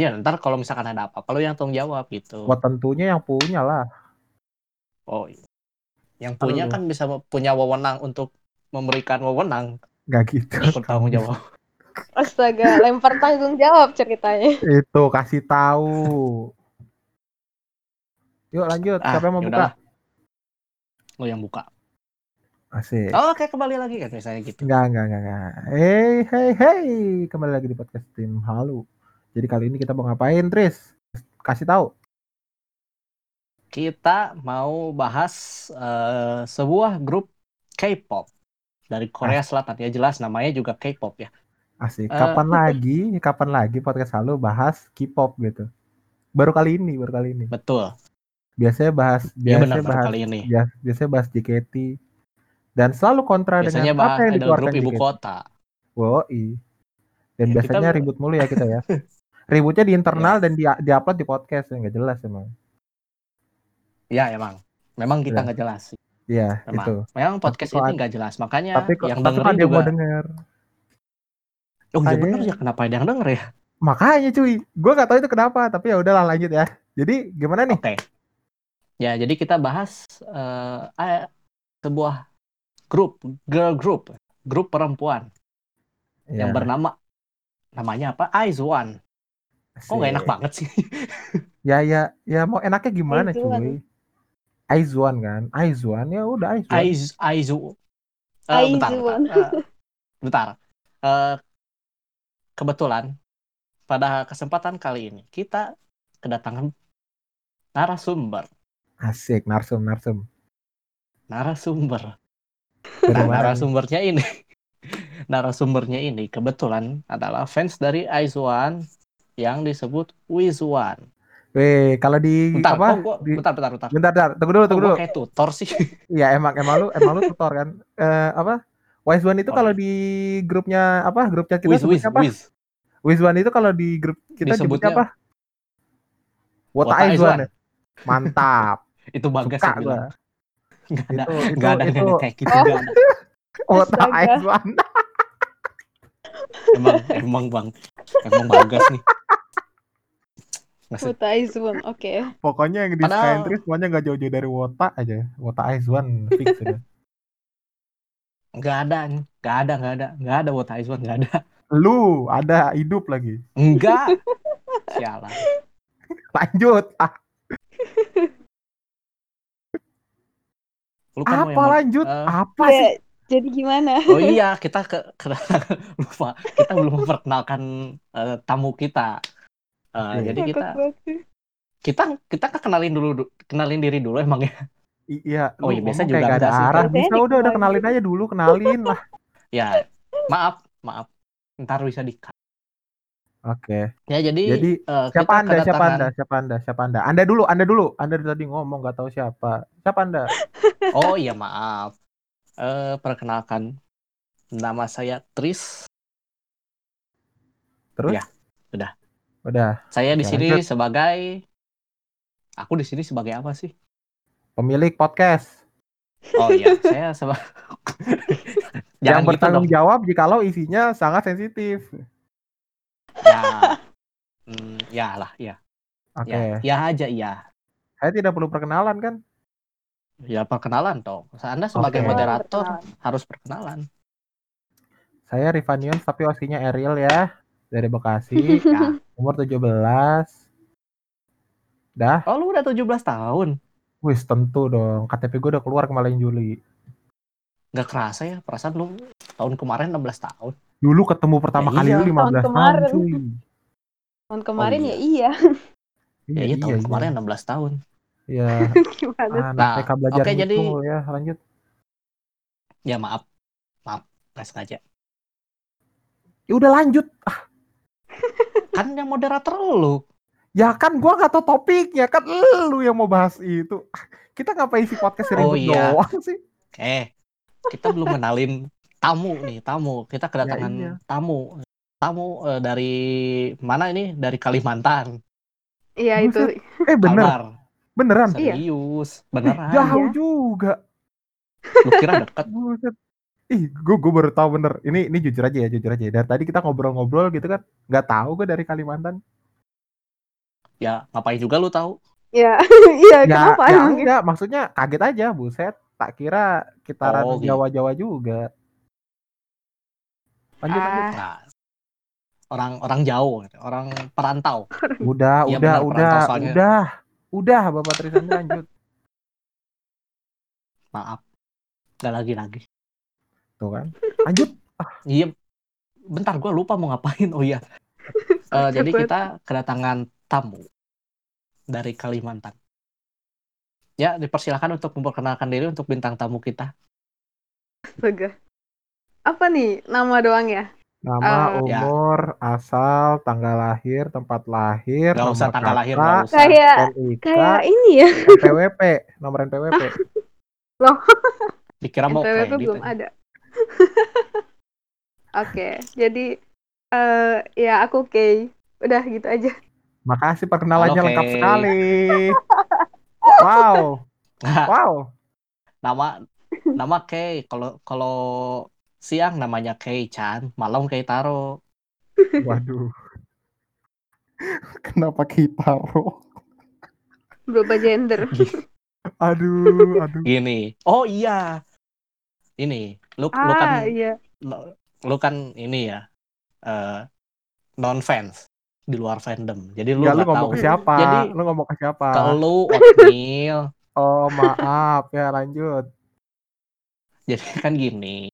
Ya ntar kalau misalkan ada apa-apa lu yang tanggung jawab gitu. Wah tentunya yang punya lah. Oh, yang punya kan bisa punya wewenang untuk memberikan wewenang Gak gitu. bertanggung jawab. Astaga, lempar tanggung jawab ceritanya. Itu kasih tahu. Yuk lanjut. Ah, Siapa yang mau ya buka? Lu yang buka. Asik. Oh, Oke, kembali lagi kan misalnya gitu. Enggak, enggak, enggak, enggak. Hey, hey, hey. Kembali lagi di podcast tim Halu. Jadi kali ini kita mau ngapain, Tris? Kasih tahu. Kita mau bahas eh, sebuah grup K-pop dari Korea Selatan ya jelas namanya juga K-pop ya. Asik. Eh. Kapan lagi? Kapan lagi podcast Halu bahas K-pop gitu? Baru kali ini, baru kali ini. Betul. Biasanya bahas Iya benar biasanya baru bahas kali ini. bias- biasanya bahas JKT dan selalu kontra Biasanya dengan apa yang dikeluarkan grup ibu JKT. kota. Woi. Dan Ya, biasanya kita- ribut mulu ya kita ya. Ributnya di internal dan di diupload di podcast ya nggak jelas emang. Ya emang. Memang kita Ya. nggak jelas sih. Iya, Memang. itu. Memang podcast kok ini nggak jelas. Makanya Tapi yang tapi dengerin yang juga. denger. Oh iya bener ya kenapa ada yang denger ya? Makanya cuy, gue gak tahu itu kenapa, tapi ya udahlah lanjut ya. Jadi gimana nih? Oke. Ya jadi kita bahas eh, eh, sebuah grup girl group grup perempuan yang Ya, bernama namanya apa? Aizwan. Kok nggak enak banget sih? Ya ya ya mau enaknya gimana Aizwan. cuy? Aizwan kan, Aizwan ya udah Aizwan. Aiz Aizu. Eh, bentar, Aizwan. bentar. Eh, bentar. Eh, kebetulan pada kesempatan kali ini kita kedatangan narasumber. Asik, narsum narsum. Narasumber. Nah, narasumbernya ini narasumbernya ini kebetulan adalah fans dari Aizwan yang disebut Wizwan. Weh, kalau di Bentar, apa? kok gua, di- bentar, bentar, bentar. bentar, bentar, tunggu dulu, Kok tunggu dulu. kayak tutor sih. Iya, emang emang lu emang lu tutor kan. Eh apa? Wise One itu Oh, kalau iya. di grupnya apa? Grup chat kita Wiz, Wiz, apa? Wiz. Itu kalau di grup kita Disebutnya sebutnya apa? Wota Aizwan. Mantap. Itu bagas Suka yang bilang. gua. Nggak ada, Itu itu nggak ada, ada kayak gitu. Oh. Wota. Aizwan. Emang, emang bang, emang bagas nih. Se- Buta Aizwan, oke. Pokoknya yang di Padahal- Skyentry semuanya nggak jauh-jauh dari Wota aja. Wota Aizwan fix udah. nggak ada, nggak ada, nggak ada, nggak ada Wota Aizwan, nggak ada. Lu ada hidup lagi. Enggak. Sialan. Lanjut. Ah, Lu kan apa lanjut? eh, apa Ya, sih? Jadi gimana? Oh iya, kita ke, ke lupa. Kita belum memperkenalkan eh, tamu kita. Eh, Oke. Jadi kita kita kita kenalin dulu du- kenalin diri dulu emang ya. Iya, Oh iya, biasa juga ada sih. arah. Biasanya Bisa udah udah kenalin aja dulu, kenalin lah. Ya, maaf, maaf. Ntar bisa di Oke. Ya jadi, Jadi, eh, Siapa Anda? Siapa kedatangan- Anda? Siapa Anda? Siapa Anda? Anda dulu, Anda dulu. Anda tadi ngomong nggak tahu siapa. Siapa Anda? Oh iya maaf. Eh perkenalkan nama saya Tris. Terus? Ya, udah. Udah. Saya di sini lanjut. sebagai Aku di sini sebagai apa sih? Pemilik podcast Oh iya, saya sebagai yang gitu bertanggung dong. jawab jikalau isinya sangat sensitif. Ya. Hmm, ya lah, ya. Oke. Ya, ya aja iya. Saya tidak perlu perkenalan kan? Ya perkenalan toh. Anda sebagai Oke. moderator Perkenalan. harus perkenalan. Saya Rivanion tapi OSI-nya Ariel ya dari Bekasi, Ya. umur 17. Dah, Oh, lu udah 17 tahun. wis tentu dong. KTP gue udah keluar kemarin Juli. Nggak kerasa ya, perasaan lu tahun kemarin 16 tahun. Dulu ketemu pertama Ya kali iya, lu 15 tahun, kemarin. cuy. Tahun kemarin Oh, ya iya. Ya, iya, tahun kemarin 16 tahun. Iya. Gimana? Ah, Nah, TK belajar oke, jadi- ngitung lu ya, lanjut. Ya maaf. Maaf, nggak sengaja. Ya udah lanjut. Kan yang moderator lu. Ya kan gua nggak tahu topiknya kan lu yang mau bahas itu. Kita ngapain isi podcast Oh, ribut iya. doang sih? Eh, kita belum kenalin tamu nih, tamu. Kita kedatangan iya. tamu. Tamu eh, dari mana ini? Dari Kalimantan. Iya itu. Eh bener, Beneran. Iya. Serius, beneran. Jauh Iya. juga. Lu kira deket? Buset. Ih, gue gue baru tahu bener. Ini ini jujur aja ya, jujur aja. Dari tadi kita ngobrol-ngobrol gitu kan, nggak tahu gue dari Kalimantan. Ya ngapain juga lu tahu? Ya, iya Ya, kenapa ya emang? enggak, maksudnya kaget aja, buset. Tak kira kitaran Oh, gitu. Jawa-Jawa juga. Lanjut, lanjut. Ah, Nah, orang orang jauh, orang perantau. Udah, Iya, udah, benar, udah, perantau soalnya. udah. Udah, Bapak Trisandi lanjut. Maaf, nggak lagi lagi. Tuh kan. Lanjut. Iya, bentar gue lupa mau ngapain. Oh iya, Eh, jadi kita kedatangan tamu dari Kalimantan. Ya, dipersilakan untuk memperkenalkan diri untuk bintang tamu kita. astaga. Apa nih nama doang ya? Nama, Eh, ya. umur, asal, tanggal lahir, tempat lahir, Nggak usah nomor tanggal lahir, kakak, nggak usah. Kayak NIK, kayak ini ya. NPWP, nomor NPWP. Dikira mau NPWP kredit. belum aja. ada. Oke, jadi eh ya aku Kay. Udah gitu aja. Makasih perkenalannya Halo, lengkap Kay. sekali. Wow, wow. nama nama Kay. Kalau kalau siang namanya Kay Chan, malam Kay Taro. Waduh. Kenapa kita roh? Berubah gender. Aduh, aduh. Gini. Oh iya. Ini, lu lu kan Ah, iya. lu, lu kan ini ya. eh non fans di luar fandom. Jadi lu Enggak lu nggak ngomong tahu. ke siapa? Jadi, lu ngomong ke siapa? Ke lu oatmeal. Oh, maaf ya lanjut. Jadi kan gini.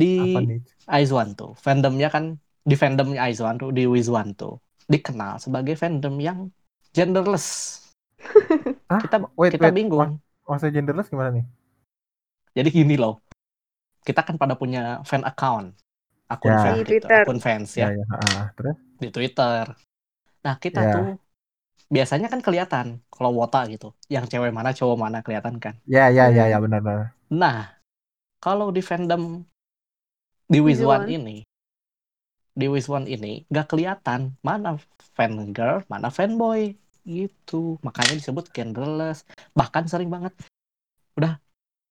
Di Apa nih? Aizwan tuh, fandomnya kan di fandomnya Aizwan tuh di Wizwan tuh dikenal sebagai fandom yang genderless. Hah? Kita Wait, kita wait. bingung. Maksudnya genderless gimana nih? Jadi gini loh. Kita kan pada punya fan account. Akun Ya. fan Di gitu, Twitter. akun fans Ya, ya, ya. ah, terus? di Twitter. Nah, kita Ya. tuh biasanya kan kelihatan kalau wota gitu. Yang cewek mana, cowok mana kelihatan kan. Ya, ya, ya, Hmm. ya, benar, benar. Nah, kalau di fandom di Wizwan. ini, di Wizwan ini nggak kelihatan mana fan girl, mana fanboy gitu. Makanya disebut genderless. Bahkan sering banget udah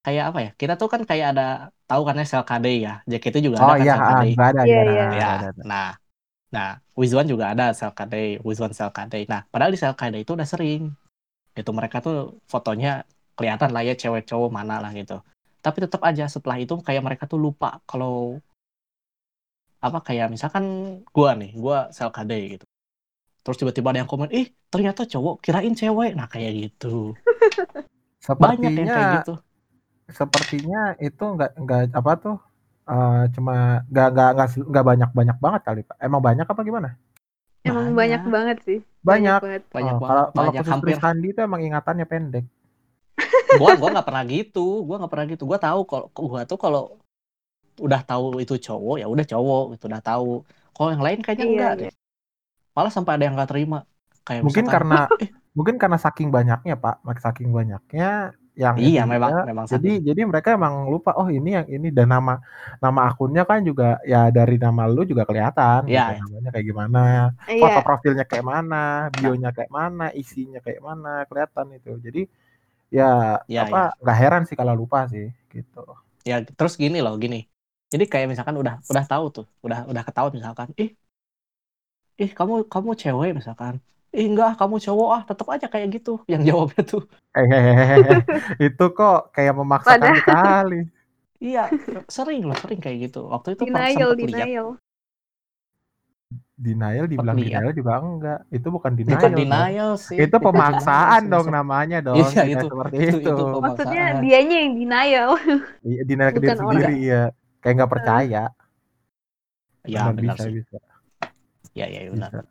kayak apa ya? Kita tuh kan kayak ada tahu kan ya sel KD ya. JKT juga Oh ada kan iya, sel ah, KD. juga ada, Iya, ada, iya. ada, Ya, ada, ada. nah, nah, Wizwan juga ada sel KD, Wizwan sel KD. Nah, padahal di sel KD itu udah sering. Itu mereka tuh fotonya kelihatan lah ya cewek cowok mana lah gitu. Tapi tetap aja setelah itu kayak mereka tuh lupa kalau apa kayak misalkan gua nih, gua sel KD gitu. Terus tiba-tiba ada yang komen, ih ternyata cowok, kirain cewek. Nah kayak gitu. Banyak yang kayak Sepertinya, gitu. sepertinya itu nggak nggak apa tuh? eh, cuma nggak nggak nggak banyak banyak banget kali pak. Emang banyak apa gimana? Emang Banyak. banyak banget sih. Banyak. banget. Banyak Oh, banget, kalau kalau banyak khusus hampir. Itu emang ingatannya pendek. Gua gua nggak pernah gitu. Gua nggak pernah gitu. Gua tahu kalau gua tuh kalau udah tahu itu cowok ya udah cowok gitu udah tahu. Kalau yang lain kayaknya Iya, enggak iya. deh. Malah sampai ada yang nggak terima. Kayak Mungkin misalkan, karena eh, mungkin karena saking banyaknya pak, saking banyaknya yang iya memang memang Jadi saking- jadi mereka emang lupa oh ini yang ini. Dan nama nama akunnya kan juga ya dari nama lu juga kelihatan Iya. gitu, namanya kayak gimana, Iya. foto profilnya kayak mana, bionya kayak mana, isinya kayak mana kelihatan itu. Jadi ya Iya, apa nggak heran sih kalau lupa sih gitu. ya terus gini loh gini. Jadi kayak misalkan udah udah tahu tuh udah udah ketahuan misalkan ih ih kamu kamu cewek misalkan. Ih enggak kamu cowok ah tetap aja kayak gitu. Yang jawabnya tuh. Hehehe, itu kok kayak memaksakan Padahal- sekali. iya sering loh sering kayak gitu. Waktu itu pernah Denial, sempet lihat denial. Dibilang lihat. denial juga enggak. Itu bukan denial. bukan dong. denial sih Itu pemaksaan denial sih, dong namanya dong. Iya, itu- seperti itu- itu. itu pemaksaan. Maksudnya dianya yang denial. Iya, denial ke diri bukan sendiri ya. Kayak nggak percaya. ya Benar, benar bisa, sih bisa, ya ya benar bisa.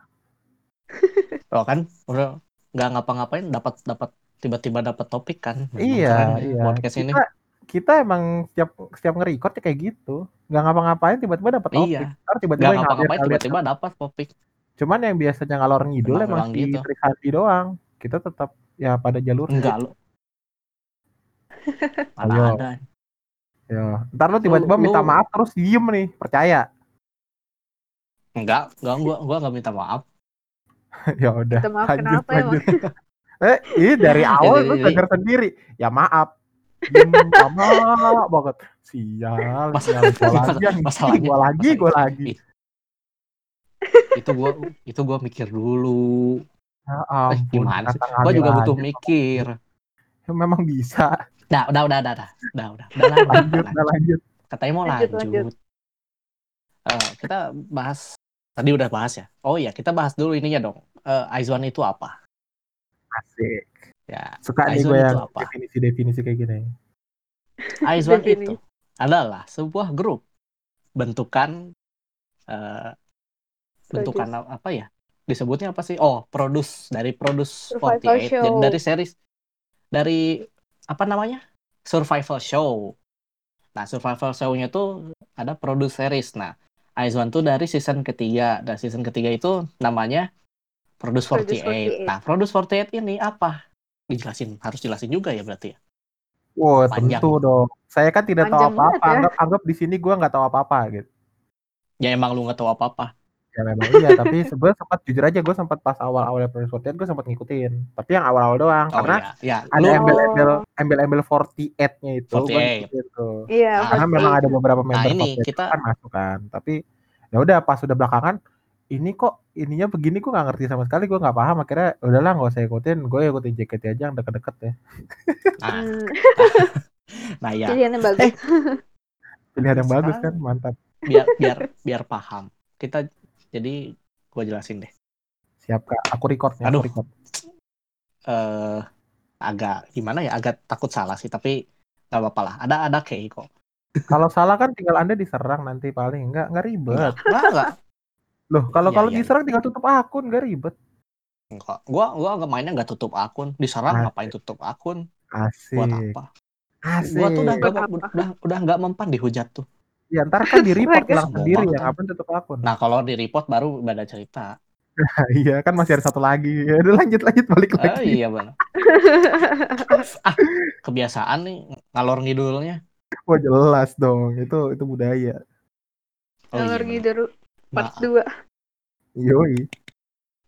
Oh kan udah nggak ngapa-ngapain dapat dapat tiba-tiba dapat topik kan. Iya, ya iya. Podcast ini. Kita, kita emang setiap setiap nge-record ya kayak gitu. Nggak ngapa-ngapain tiba-tiba dapat topik. Iya. Ntar tiba-tiba Nggak ngapa-ngapain tiba-tiba dapat topik. Cuman yang biasanya ngalor ngidul emang si gitu. Doang. Kita tetap ya pada jalur. Enggak lo. Ayo. ada. Ya. Ntar lu tiba-tiba Lu- minta lu- maaf terus diem nih. Percaya. Enggak, enggak gua gua enggak minta maaf. ya udah. Minta maaf lanjut, kenapa lanjut. eh, ini dari awal lu sadar sendiri. Ya maaf. Diem lama banget. Sial, Mas- sial. Gua mas- lagi, masalahnya- gua lagi, gua lagi. Itu gua itu gua mikir dulu. Ya Eh, ampun, gimana sih? Gua juga butuh aja. mikir. Ya, memang bisa. Udah, udah, udah, udah, udah, udah, udah, udah lanjut, udah lanjut. Katanya mau Lanjut, lanjut. lanjut. Eh, kita bahas tadi udah bahas ya. Oh iya, kita bahas dulu ininya dong. Eh, Aizwan itu apa? Asik. Ya, Suka nih gue itu yang definisi-definisi kayak gini. Aizwan itu adalah sebuah grup bentukan eh bentukan Produce. apa ya? Disebutnya apa sih? Oh, produce dari produce Survival 48 show. Jadi dari series dari apa namanya? Survival show. Nah, survival show-nya tuh ada produce series. Nah, Aizwan tuh dari season ketiga. Dan season ketiga itu namanya Produce 48. Produce 48. Nah, Produce 48 ini apa? Dijelasin, harus jelasin juga ya berarti ya. Wah, Panjang. tentu dong. Saya kan tidak tahu Panjang apa-apa. banget ya. Anggap, anggap di sini gue nggak tahu apa-apa gitu. Ya emang lu nggak tahu apa-apa. Ya memang iya, tapi gue sempat jujur aja gue sempat pas awal-awal 48 gue sempat ngikutin. Tapi yang awal-awal doang Oh karena ya, ya. ada embel-embel embel-embel 48-nya itu gue 48. ngikutin tuh. Iya, Nah, Karena memang ada beberapa member ini 48 kita- kan masuk kan. Tapi ya udah pas udah belakangan ini kok ininya begini gue nggak ngerti sama sekali gue nggak paham akhirnya udahlah nggak usah ikutin gue ikutin JKT aja yang deket-deket ya nah, Hmm, nah ya, pilihannya bagus. Eh. pilihan yang bagus kan mantap biar biar biar paham. Kita jadi gua jelasin deh. siap kak aku record ya Aduh. aku record Eh agak gimana ya? Agak takut salah sih, tapi nggak apa-apa lah. Ada ada Kei kok. kalau salah kan tinggal anda diserang nanti paling nggak nggak ribet enggak. Loh kalau Iya, kalau iya, diserang tinggal tutup akun nggak ribet Enggak. Gua gua nggak mainnya nggak tutup akun. Diserang Asik. ngapain tutup akun? asik Buat apa? asik Gua tuh udah apa? udah udah nggak mempan dihujat tuh. ya ntar kan di report semua sendiri ya ngapain tutup akun Nah kalau di report baru beda cerita. iya kan masih ada satu lagi ya udah lanjut lanjut balik Oh lagi iya benar. ah kebiasaan nih ngalor ngidulnya. wah jelas dong itu itu budaya Oh iya. Ngalor benar. ngidul part Maaf. 2. yoi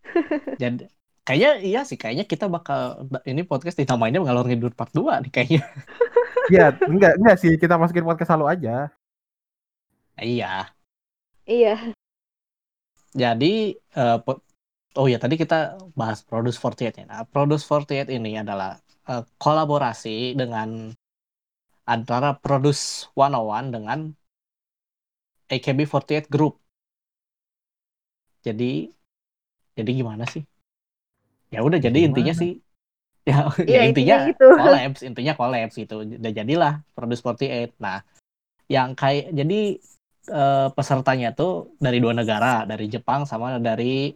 Jadi kayaknya iya sih kayaknya kita bakal ini podcast dinamainnya ngalor ngidul part 2 nih kayaknya. ya enggak enggak sih kita masukin podcast selalu aja iya. Iya. Jadi eh, po- oh ya tadi kita bahas Produce 48 ya. Nah, Produce 48 ini adalah eh, kolaborasi dengan antara Produce 101 dengan AKB48 Group. Jadi jadi gimana sih? Ya udah jadi Gimana? intinya sih ya, Iya, ya intinya intinya gitu. collabs, intinya collabs gitu. Udah jadilah Produce 48. Nah, yang kayak jadi eh, pesertanya tuh dari dua negara, dari Jepang sama dari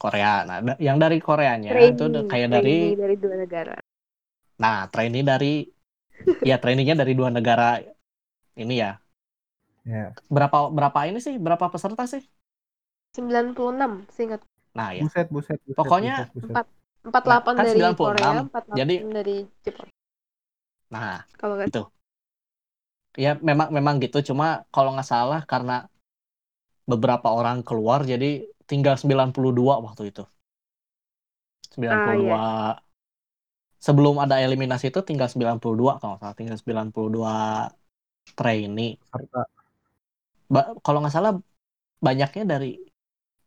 Korea. Nah, da- yang dari Koreanya itu Trainee, kayak dari dari dua negara. nah, trainee dari ya trainee-nya dari dua negara ini ya. ya Berapa berapa ini sih? Berapa peserta sih? 96 seingat Nah, ya. buset buset, buset Pokoknya buset, buset. Empat. 48 Nah, kan dari 96. Korea, 48 Jadi- dari Jepang. Nah, Kalau nggak Itu. ya memang memang gitu cuma kalau nggak salah karena beberapa orang keluar jadi tinggal 92 waktu itu 92 Ah, sebelum ada eliminasi itu tinggal 92 kalau nggak salah tinggal 92 trainee Ba- kalau nggak salah banyaknya dari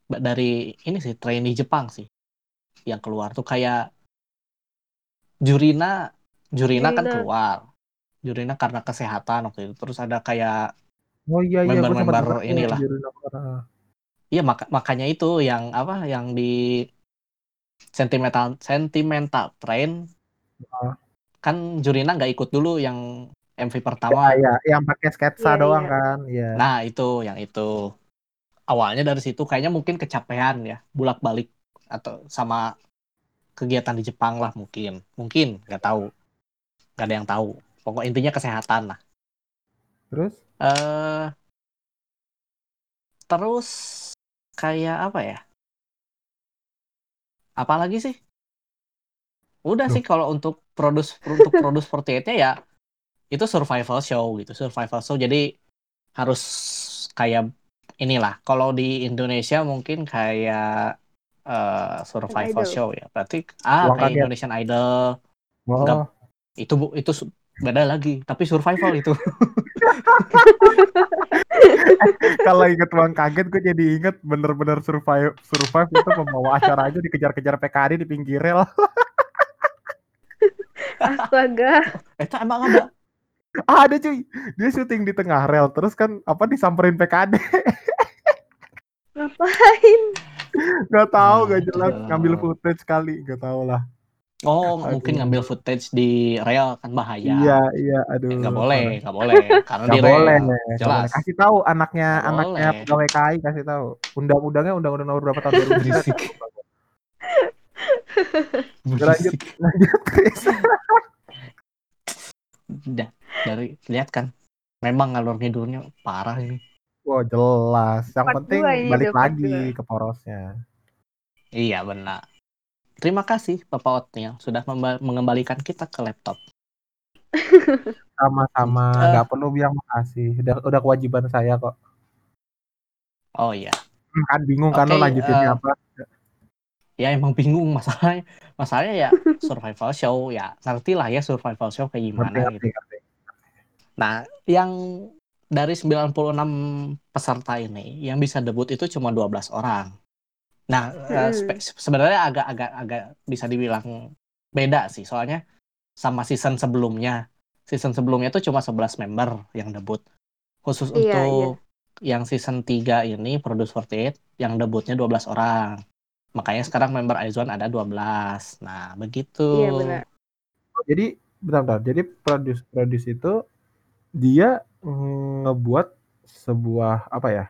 dari ini sih trainee Jepang sih yang keluar. Tuh kayak Jurina Jurina kan keluar. Jurina karena kesehatan waktu itu. Terus ada kayak oh iya iya Member-member denger inilah. Iya mak- makanya itu yang apa yang di sentimental sentimental train. Kan Jurina nggak ikut dulu yang MV pertama. Iya yang pakai sketsa Iya, doang iya. kan iya. Nah itu yang itu awalnya dari situ kayaknya mungkin kecapean ya bulak balik atau sama kegiatan di Jepang lah mungkin mungkin nggak tahu nggak ada yang tahu pokok intinya kesehatan lah. terus eh terus kayak apa ya? Apalagi sih? Udah Loh. sih kalau untuk produce untuk produce 48-nya ya itu survival show gitu, survival show. Jadi harus kayak inilah. Kalau di Indonesia mungkin kayak eh, survival Idol. show ya. Berarti ah Uang kayak kaget. Indonesian Idol. oh Enggak. Itu bu itu beda lagi, tapi survival itu. Kalau inget uang kaget gue jadi inget bener-bener survive survive itu pembawa acara aja dikejar-kejar PKD di pinggir rel. Astaga. Itu emang ada. Ah, ada cuy. Dia syuting di tengah rel terus kan apa disamperin PKD. Ngapain? Gak tahu Ah, gak jelas ngambil footage kali gak tahu lah. Oh, Aduh. mungkin ngambil footage di rel kan bahaya. Iya iya aduh. Eh, nggak boleh, nggak boleh. Karena Gak di boleh, rel. nggak Jelas. boleh. Kasih tahu anaknya Nggak anaknya boleh. pegawai KAI kasih tahu. Undang-undangnya undang-undang nomor berapa tahun 2000? Berisik. Lanjut. Berisik. Lanjut Chris. Udah, dari lihat kan. Memang ngalur ngidulnya parah ini. Wah jelas. Yang Part penting ini balik lagi dua. ke porosnya. Iya benar. Terima kasih Bapak Otniel sudah mengembalikan kita ke laptop. Sama-sama. Eh. Nggak perlu bilang makasih. Udah udah kewajiban saya kok. Oh iya. Hmm, Kan bingung kan lo lanjutinnya eh, apa? Ya emang bingung masalahnya. Masalahnya ya survival show ya. Ngerti lah ya survival show kayak gimana ngerti, gitu. ngerti. Nah, yang dari 96 peserta ini yang bisa debut itu cuma 12 orang. Nah, eh, Hmm. sebenarnya agak agak agak bisa dibilang beda sih. Soalnya sama season sebelumnya. Season sebelumnya itu cuma 11 member yang debut. Khusus Iya, untuk yang season 3 ini Produce 48 yang debutnya 12 orang. Makanya sekarang member Aizwan ada 12. Nah, begitu. Iya benar. Jadi bentar-bentar. Jadi produce produce itu dia mm, ngebuat sebuah apa ya?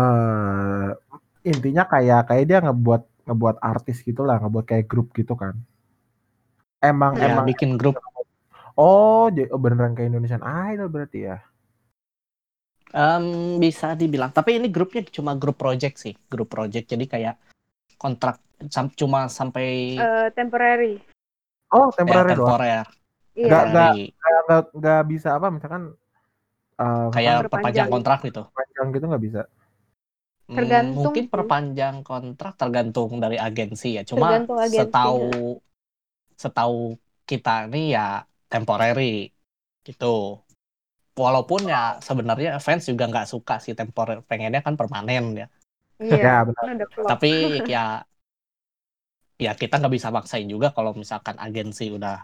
eh intinya kayak kayak dia ngebuat ngebuat artis gitulah, ngebuat kayak grup gitu kan. Emang Ya, emang bikin grup oh, j- oh beneran kayak Indonesian Idol berarti ya. Em, bisa dibilang, tapi ini grupnya cuma grup project sih, grup project. Jadi kayak kontrak sam- cuma sampai Eh, temporary. Oh, ya, temporary doang. Iya. Nggak- nggak- Temporary. Nggak nggak nggak bisa apa misalkan eh, kayak Perpanjang perpanjang gitu. kontrak gitu. panjang gitu nggak bisa. Hmm, Tergantung mungkin sih. perpanjang kontrak tergantung dari agensi ya. Cuma agensi, setahu setahu kita nih ya temporary gitu. Walaupun ya sebenarnya fans juga nggak suka sih temporer, pengennya kan permanen ya. Iya. Ya benar. Kan. Tapi ya ya kita nggak bisa maksain juga kalau misalkan agensi udah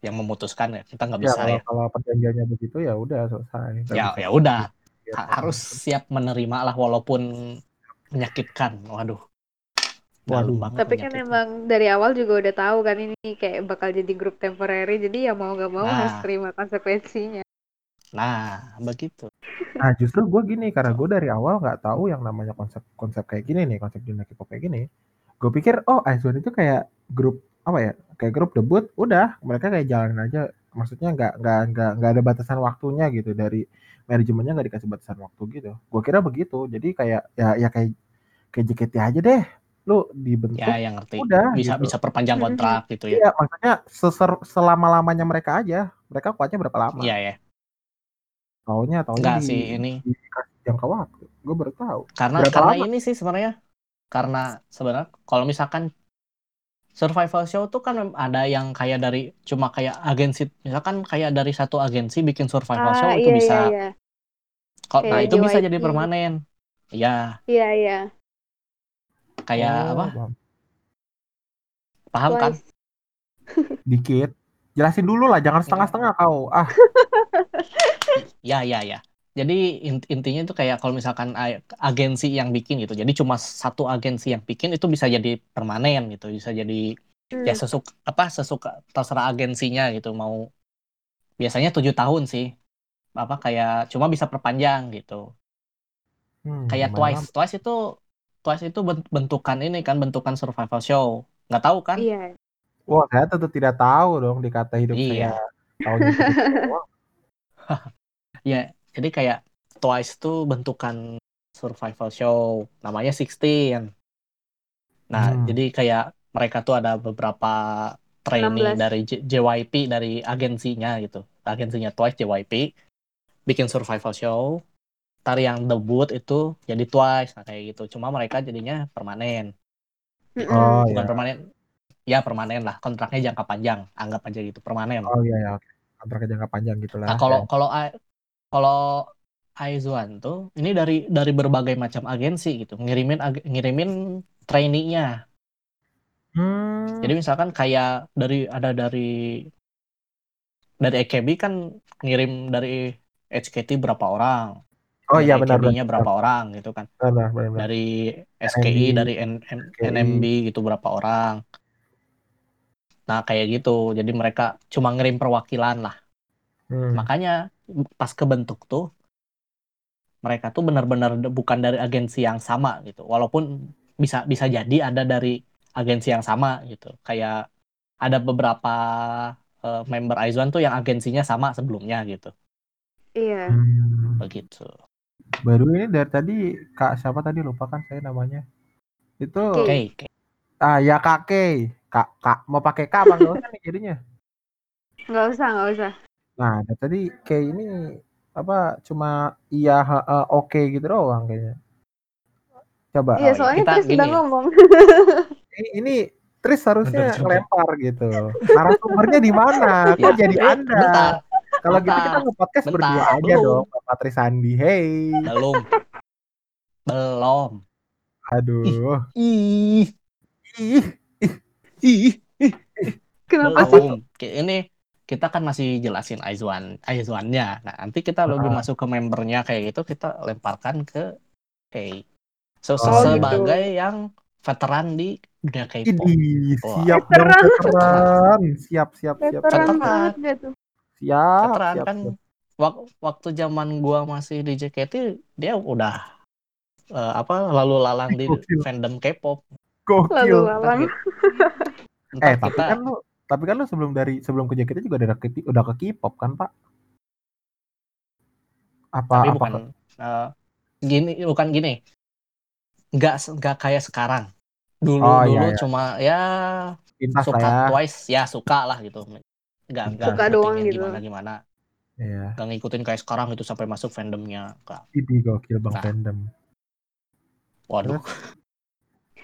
yang memutuskan ya kita nggak Ya bisa kalau, ya. kalau perjanjiannya begitu ya udah selesai. Ya bisa. ya udah Ya, ha- harus siap menerima lah walaupun menyakitkan. Waduh. Waduh. banget Tapi kan emang dari awal juga udah tahu kan ini kayak bakal jadi grup temporary, jadi ya mau nggak mau Nah. harus terima konsekuensinya. Nah, begitu. Nah justru gue gini karena gue dari awal nggak tahu yang namanya konsep konsep kayak gini nih konsep dunia K-pop kayak gini. Gue pikir oh Aizwan itu kayak grup apa ya kayak grup debut udah mereka kayak jalanin aja maksudnya nggak nggak nggak nggak ada batasan waktunya gitu dari manajemennya nggak dikasih batasan waktu gitu. Gue kira begitu jadi kayak ya ya kayak kayak JKT aja deh lu dibentuk Ya, yang ngerti. udah Bisa gitu. bisa perpanjang kontrak gitu ya. Iya maksudnya seser selama lamanya mereka aja mereka kuatnya berapa lama? Iya ya. Taunya taunya Enggak di, sih ini dikasih jangka waktu. Gue baru tahu. karena Berapa karena lama? ini sih sebenarnya karena sebenarnya kalau misalkan survival show tuh kan ada yang kayak dari cuma kayak agensi misalkan kayak dari satu agensi bikin survival show Ah, itu iya, bisa iya, iya. kok nah itu bisa JYP. jadi permanen ya Iya, iya. kayak Oh, apa paham. paham kan. Dikit. Jelasin dulu lah, jangan setengah-setengah kau. Ah, ya ya ya jadi int- intinya itu kayak kalau misalkan agensi yang bikin gitu. Jadi cuma satu agensi yang bikin itu bisa jadi permanen gitu. Bisa jadi Hmm. ya sesuka apa sesuka terserah agensinya gitu. Mau biasanya tujuh tahun sih. Apa kayak cuma bisa perpanjang gitu. Hmm, kayak lumayan Twice. Twice itu Twice itu bent- bentukan ini kan bentukan survival show. Nggak tahu kan? Iya. Wah, saya tentu tidak tahu dong dikata hidup Iya. saya. Tahunnya segitu doang. ya jadi kayak Twice itu bentukan survival show namanya 16 nah Hmm. jadi kayak mereka tuh ada beberapa trainee 16. dari J- JYP dari agensinya gitu agensinya Twice JYP bikin survival show tar yang debut itu jadi Twice nah kayak gitu cuma mereka jadinya permanen. Oh bukan ya. permanen ya permanen lah kontraknya jangka panjang anggap aja gitu permanen Oh iya ya, oke. Kontrak jangka panjang gitu lah. nah kalau kalau A- kalau Aizwan tuh ini dari dari berbagai macam agensi gitu ngirimin ag- ngirimin trainee-nya Hmm. jadi misalkan kayak dari ada dari dari AKB kan ngirim dari HKT berapa orang oh iya benar benar. Berapa orang gitu kan Benar benar. benar. dari SKI NMB, dari N- N- SKI. NMB gitu berapa orang nah kayak gitu jadi mereka cuma ngirim perwakilan lah Hmm. makanya pas kebentuk tuh mereka tuh benar-benar bukan dari agensi yang sama gitu walaupun bisa bisa jadi ada dari agensi yang sama gitu kayak ada beberapa eh, member Aizwan tuh yang agensinya sama sebelumnya gitu Iya. Hmm. begitu Baru ini dari tadi Kak siapa tadi lupa kan saya namanya. Itu oke. ah ya Kak Kay. Kak Kak mau pakai Kak apa nggak usah nih jadinya. Nggak usah, nggak usah. Nah, dari tadi Kay ini apa cuma iya ha, oke gitu doang kayaknya. Coba. Iya, iya. soalnya Kita Tris udah gini. ngomong. Ini, ini Tris harusnya juga. ngelempar gitu. Narasumbernya di mana? Kok Ya, jadi eh, Anda? bentar Kalau gitu bentar, kita nge-podcast bentar, berdua aja belum. dong, Bapak Tris Andi. Hey. belum belum Aduh. ih Ih, ih Kenapa sih? belum Ki- ini kita kan masih jelasin Aizwan Aizwannya nah nanti kita lebih masuk ke membernya kayak gitu kita lemparkan ke Kay so, Oh, sebagai yang veteran di dunia K-pop siap dong Veteran. veteran. Siap, siap, siap. Veteran banget tuh? Siap, veteran siap, kan siap. wak- waktu zaman gua masih di JKT dia udah eh, apa lalu lalang di Gokil. fandom K-pop Gokil. Lalu lalang. Eh, tapi kan lu tapi kan lu sebelum dari sebelum ke JKT juga udah ke udah ke K-pop kan, Pak? Apa tapi apa bukan eh, gini bukan gini nggak se- nggak kayak sekarang dulu Oh, iya, dulu iya. cuma ya pintas suka ya. twice ya suka lah gitu nggak nggak Suka doang gitu. gimana gimana Iya. nggak ngikutin kayak sekarang itu sampai masuk fandomnya nggak Idih gokil Bang Nah. fandom. waduh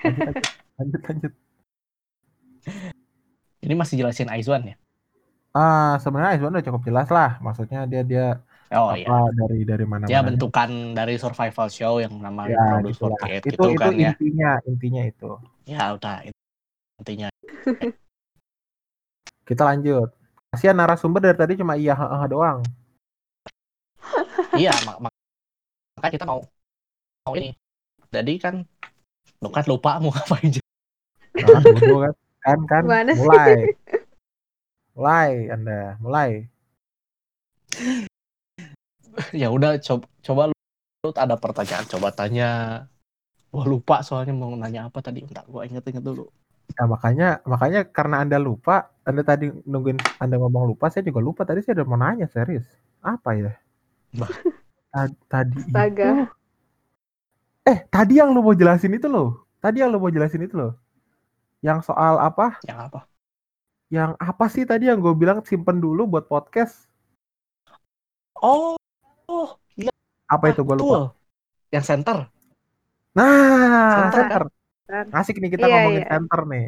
Lanjut, lanjut, lanjut, lanjut. Ini masih jelasin Aizwan ya Ah, sebenarnya Aizwan udah cukup jelas lah. Maksudnya dia dia oh apa iya dari dari mana dia bentukan dari survival show yang namanya ya Produce gitu lah. 48 Itu gitu itu kan ya intinya, intinya itu. ya udah itu intinya Kita lanjut. Kasihan narasumber dari tadi cuma iya ha, ha doang. iya mak mak- makanya kita mau mau ini jadi kan lu kan lupa mau ngapain Nah, bodoh kan. Kan kan Gimana sih? mulai. Mulai Anda, mulai. ya udah coba coba lu, lu ada pertanyaan coba tanya gua lupa soalnya mau nanya apa tadi entar gua inget-inget dulu Nah, makanya makanya karena Anda lupa, Anda tadi nungguin Anda ngomong lupa, saya juga lupa. Tadi saya udah mau nanya serius. Apa ya? Bah. Tadi itu. Eh, tadi yang lu mau jelasin itu loh. Tadi yang lu mau jelasin itu loh. Yang soal apa? yang apa Yang apa sih tadi yang gue bilang simpen dulu buat podcast? oh oh iya Apa itu gue lupa? yang center Nah, Center, center. Asik nih kita Iya, ngomongin iya. center nih.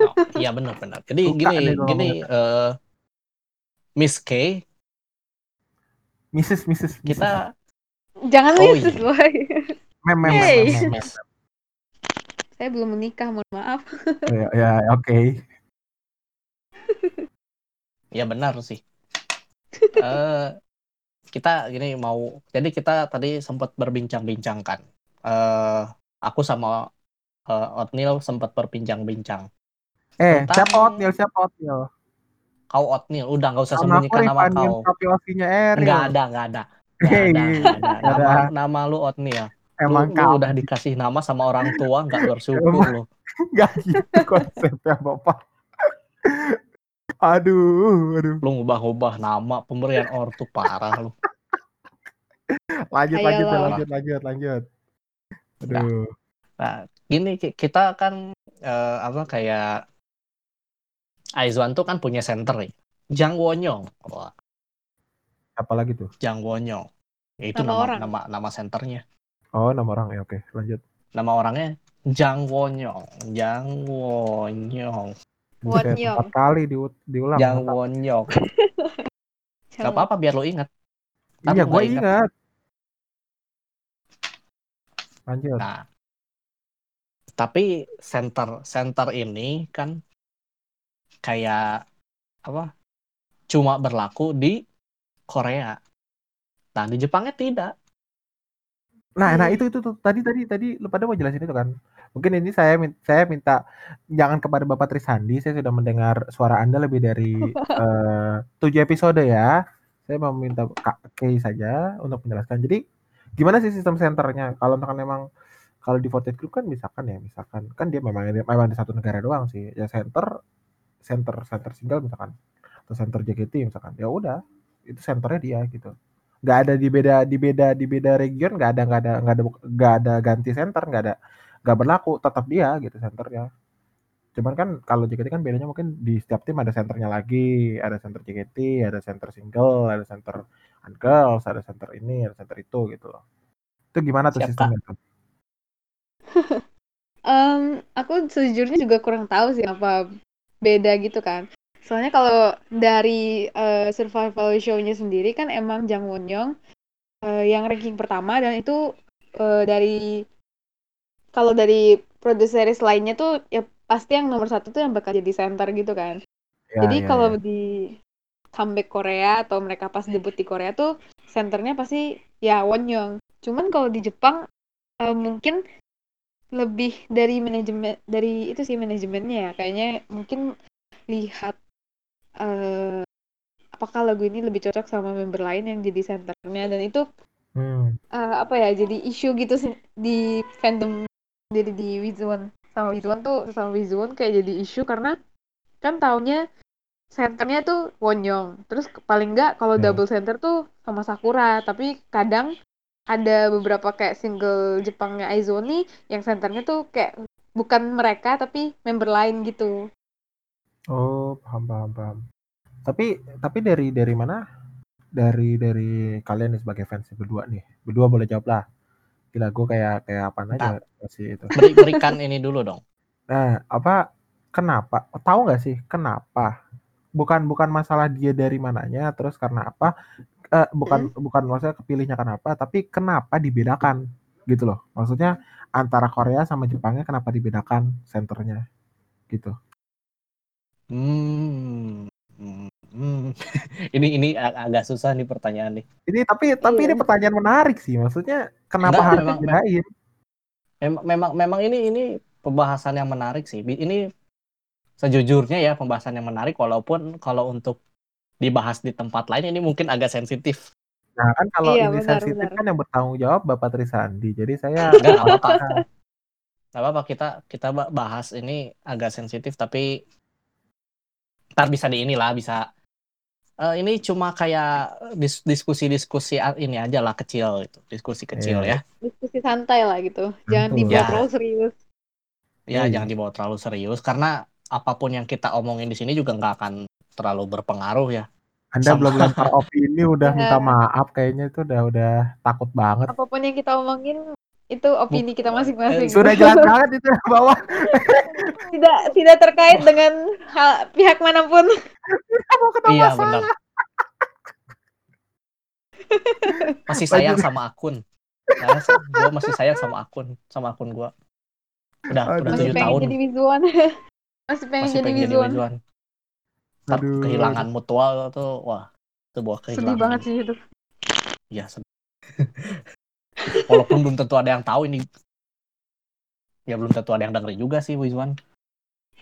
oh, iya benar benar jadi Suka gini gini eh, Miss K Mrs. Mrs. Mrs. kita Jangan Oh, miss, iya. boy. mem mem Hey. mem, mem, mem. Saya belum menikah, mohon maaf. Ya, ya oke. ya benar sih eh kita gini mau jadi kita tadi sempat berbincang-bincang kan eh aku sama eh, Otnil sempat berbincang-bincang Eh, Tentang- siapa Otnil? Siapa Otnil? kau Otnil udah nggak usah Sama aku sembunyikan nama kau tapi Osinya Eril. nggak ada nggak ada nggak ada, nggak ada. Nama, ada. nama lu Otnil Emang lu, lu kamu udah dikasih nama sama orang tua nggak bersyukur Emang- lu nggak gitu konsepnya Bapak. aduh, aduh. lu ngubah-ngubah nama pemberian ortu parah lu Lanjut, Ayolah. lanjut, lanjut, lanjut, lanjut. Aduh. Nah, gini ki- kita kan eh, apa kayak Aizwan tuh kan punya center nih. Jang Wonyong. Wah, Apa lagi tuh? Jang Wonyong. Ya, itu Nama nama orang. nama nama senternya. Oh, nama orang ya. Oke, lanjut. Nama orangnya Jang Wonyong. Jang Wonyong. Wonyong. empat kali diu- diulang. Jang. Wonyong. Gak apa-apa biar lo ingat. Ntar Iya, gue nggak ingat. ingat. Lanjut. Nah, tapi center center ini kan kayak apa? Cuma berlaku di Korea. Nah, di Jepangnya tidak. Nah, nah Hmm. itu itu tuh tadi tadi tadi lu pada mau jelasin itu kan. Mungkin ini saya min- saya minta jangan kepada Bapak Trisandi, saya sudah mendengar suara Anda lebih dari eh, tujuh episode ya. Saya mau minta Kak Kay saja untuk menjelaskan. Jadi gimana sih sistem senternya? Kalau misalkan memang kalau di Fortnite Group kan misalkan ya, misalkan kan dia memang memang di satu negara doang sih. Ya center center center single misalkan atau center JKT misalkan. Ya udah, itu senternya dia gitu nggak ada di beda di beda di beda region nggak ada nggak ada nggak ada nggak ada ganti center nggak ada nggak berlaku tetap dia gitu senternya cuman kan kalau JKT kan bedanya mungkin di setiap tim ada senternya lagi ada center JKT ada center single ada center uncles ada center ini ada center itu gitu loh. Itu gimana tuh Siap, sistemnya tuh? Em, aku sejujurnya juga kurang tahu sih apa beda gitu kan. Soalnya kalau dari eh, survival show-nya sendiri kan emang Jang Won Young eh, yang ranking pertama dan itu eh, dari kalau dari produser series lainnya tuh ya pasti yang nomor satu tuh yang bakal jadi center gitu kan. ya, Jadi ya, kalau ya. di comeback Korea atau mereka pas debut di Korea tuh senternya pasti ya Won Young. Cuman kalau di Jepang eh, mungkin lebih dari manajemen dari itu sih manajemennya ya kayaknya mungkin lihat eh apakah lagu ini lebih cocok sama member lain yang jadi senternya? Dan itu Hmm. eh, apa ya jadi isu gitu sih di fandom jadi di Wizone. Sama Wizone tuh sama Wizone kayak jadi isu karena kan taunya senternya tuh Wonyong terus paling nggak kalau Ya. double center tuh sama Sakura. Tapi kadang ada beberapa kayak single Jepangnya Aizoni yang senternya tuh kayak bukan mereka tapi member lain gitu oh paham paham paham tapi tapi dari dari mana dari dari kalian nih sebagai fans berdua nih berdua boleh jawab lah gila gue kayak kayak apa aja sih itu Beri, berikan ini dulu dong. Nah, apa kenapa? Tahu nggak sih kenapa? Bukan bukan masalah dia dari mananya, terus karena apa? Eh, bukan bukan maksudnya kepilihnya kenapa, tapi kenapa dibedakan gitu loh. Maksudnya antara Korea sama Jepangnya kenapa dibedakan senternya gitu. Hmm. hmm, hmm. ini ini ag- agak susah nih pertanyaan nih. Ini tapi tapi ini Iya. pertanyaan menarik sih. Maksudnya kenapa Enggak, harus memang- dibedain? Memang memang memang ini ini pembahasan yang menarik sih. Ini sejujurnya ya pembahasan yang menarik walaupun kalau untuk dibahas di tempat lain ini mungkin agak sensitif. Nah, kan kalau Iya, ini benar, sensitif benar. kan yang bertanggung jawab Bapak Trisandi. Jadi saya Enggak nggak apa-apa. Nggak apa-apa kita kita ba- bahas ini agak sensitif tapi ntar bisa di inilah bisa Eh, ini cuma kayak dis- diskusi-diskusi ini aja lah kecil itu diskusi kecil Iya. ya diskusi santai lah gitu jangan dibawa Ya. terlalu serius ya Iya. jangan dibawa terlalu serius karena apa pun yang kita omongin di sini juga nggak akan terlalu berpengaruh ya Anda Sama. belum lempar opini udah minta maaf kayaknya itu udah udah takut banget. apa pun yang kita omongin itu opini kita masing-masing. Sudah jelas banget itu bahwa tidak tidak terkait dengan hal pihak mana pun. Kamu ketawa iya benar. Masih sayang sama akun. Ya, gue masih sayang sama akun sama akun gue udah Aduh. udah masih tujuh pengen tahun. jadi visuan masih pengen masih jadi pengen jadi visuan Aduh. kehilangan mutual tuh wah itu buah kehilangan sedih banget sih itu. Iya, sedih. Walaupun belum tentu ada yang tahu ini. Ya belum tentu ada yang denger juga sih Wizwan.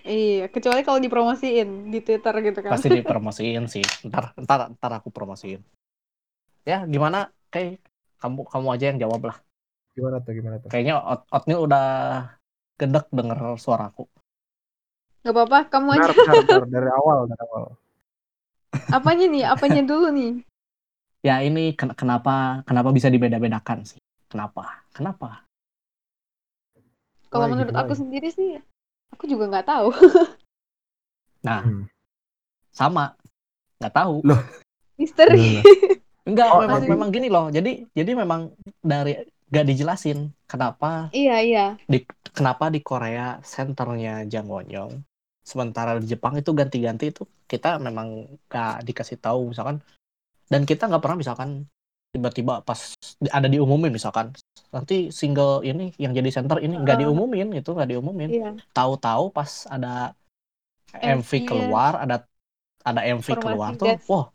iya kecuali kalau dipromosiin di Twitter gitu kan Pasti dipromosiin sih. Ntar, ntar, ntar aku promosiin. Ya, gimana? Kayak kamu kamu aja yang jawab lah. Gimana tuh gimana tuh? Kayaknya Ot Otnil udah gedek denger suaraku. nggak apa-apa kamu Benar, aja benar, benar. dari awal dari awal. apanya nih apanya dulu nih Ya ini ken- kenapa kenapa bisa dibeda-bedakan sih? Kenapa? Kenapa? kalau Why, menurut aku sendiri sih aku juga nggak tahu Nah, Hmm. sama. Nggak tahu. Loh. misteri Enggak, Oh, memang memang gini loh. Jadi jadi memang dari gak dijelasin kenapa iya iya di kenapa di Korea senternya Jang Won-young sementara di Jepang itu ganti-ganti itu kita memang gak dikasih tahu misalkan dan kita nggak pernah misalkan tiba-tiba pas di- ada diumumin misalkan nanti single ini yang jadi center ini nggak Heeh. diumumin itu nggak diumumin Iya. tahu-tahu pas ada MV MV-nya. keluar ada ada MV Formasi keluar tuh wah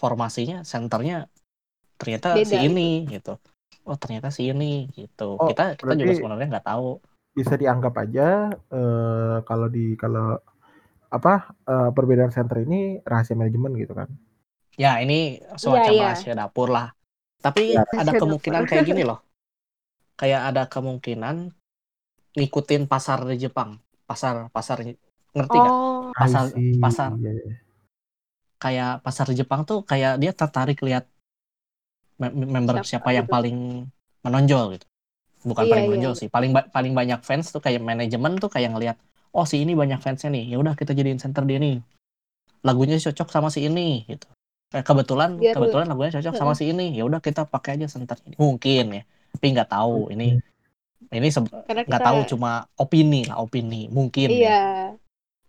formasinya senternya ternyata Beda si gitu. ini gitu oh ternyata si ini gitu Oh, kita kita juga sebenarnya nggak tahu bisa dianggap aja eh, kalau di kalau apa eh, perbedaan center ini rahasia manajemen gitu kan ya ini semacam iya. rahasia dapur lah tapi Ya, ada rahasia kemungkinan dapur. kayak gini loh kayak ada kemungkinan ngikutin pasar di Jepang pasar pasar ngerti nggak Oh, I Pasar- pasar. Iya, iya. kayak pasar di Jepang tuh kayak dia tertarik lihat mem- member Siapa siapa yang gitu. paling menonjol gitu. Bukan Iya, paling iya, menonjol iya. sih, paling ba- paling banyak fans tuh kayak manajemen tuh kayak ngelihat oh si ini banyak fansnya nih, ya udah kita jadiin center dia nih. Lagunya cocok sama si ini gitu. Eh, kebetulan Biar- kebetulan lagunya cocok sama si ini, ya udah kita pakai aja center ini. Mungkin ya, tapi nggak tahu ini ini karena nggak kita tahu cuma opini lah opini mungkin ya. Iya.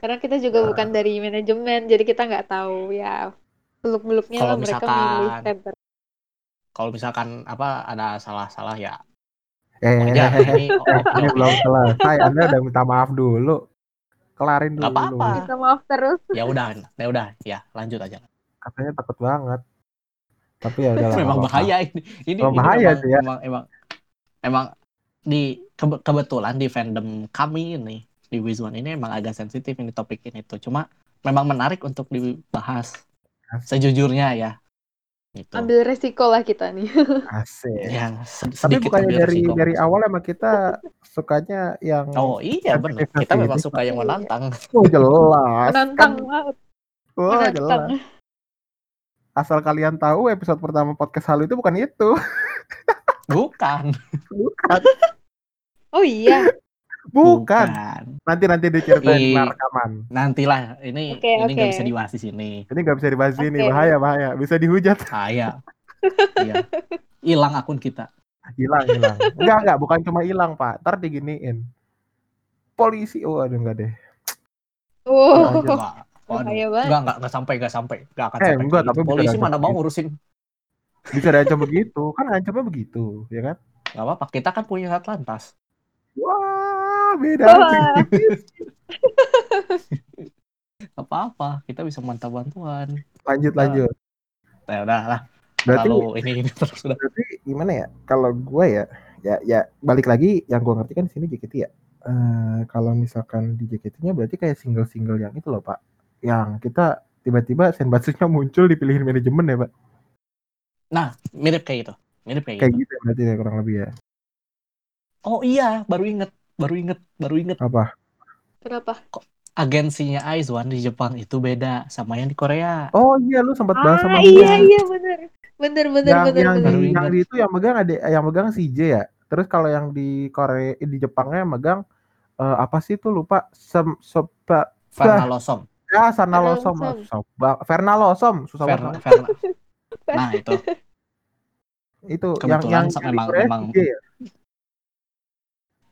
Karena kita juga Ah. bukan dari manajemen, jadi kita nggak tahu ya beluk-beluknya Kalau lah mereka misalkan- milih center. Kalau misalkan apa ada salah-salah ya Eh, ini eh, ini belum selesai. Anda udah minta maaf dulu. Kelarin dulu. Nggak apa-apa. Minta maaf terus. ya udah ya udah ya lanjut aja Katanya takut banget. Tapi ya udah memang bahaya ini ini, Memang ini bahaya memang, sih ya. emang emang emang di kebe- kebetulan di fandom kami ini di Wizwan ini emang agak sensitif ini topik ini tuh cuma memang menarik untuk dibahas sejujurnya ya gitu Ambil resiko lah kita nih. Asik. ya se- Tapi bukannya dari resiko. dari awal emang kita sukanya yang oh iya benar kita memang suka yang menantang oh, jelas Menantang kan. banget. Oh, Menantang. jelas. Asal kalian tahu episode pertama podcast Halu itu bukan itu. bukan Bukan. Oh iya. Bukan. Nanti nanti diceritain di rekaman. nantilah ini Oke, ini nggak oke. bisa dibahas di sini Ini nggak bisa dibahas ini, Oke. bahaya bahaya. Bisa dihujat. saya iya hilang akun kita Hilang hilang. Enggak enggak, bukan cuma hilang pak. Ntar diginiin. Polisi, oh aduh enggak deh. Oh. Lanjut. Enggak. Waduh. Enggak, enggak, enggak sampai, enggak sampai. Enggak akan Eh, sampai. enggak, tapi Polisi mana mau ngurusin. Bisa diancam begitu, kan ancamnya begitu, ya kan? Enggak apa-apa, kita kan punya Atlantas. Wah, beda. Wah. Apa-apa, kita bisa mantap bantuan. Lanjut lanjut. Ya udah lah, Berarti lalu ini ini terus sudah. berarti gimana ya? Kalau gue ya, ya ya balik lagi yang gue ngerti kan di sini JKT ya. Eh kalau misalkan di JKT-nya berarti kayak single-single yang itu loh pak. Yang kita tiba-tiba senbatsunya muncul dipilihin manajemen ya pak. Nah, mirip kayak gitu. Mirip kayak, Kayak gitu. gitu ya berarti ya kurang lebih ya. Oh iya, baru inget, baru inget, baru inget. Apa? Kenapa? Agensinya Aizwan di Jepang itu beda sama yang di Korea. Oh iya lu sempat bahas sama Ah gue. iya iya bener. Bener bener yang bener yang bener. Baru di, yang ingat. di itu yang megang ada yang megang CJ ya. Terus kalau yang di Korea di Jepangnya yang megang eh, apa sih itu lupa sem soba Fernalosom. Ya Sana Ferna Losom Losom. soba Ferna Losom susah banget Ferna. Nah, itu. itu yang Kebetulan yang, yang di emang- Korea emang- CJ ya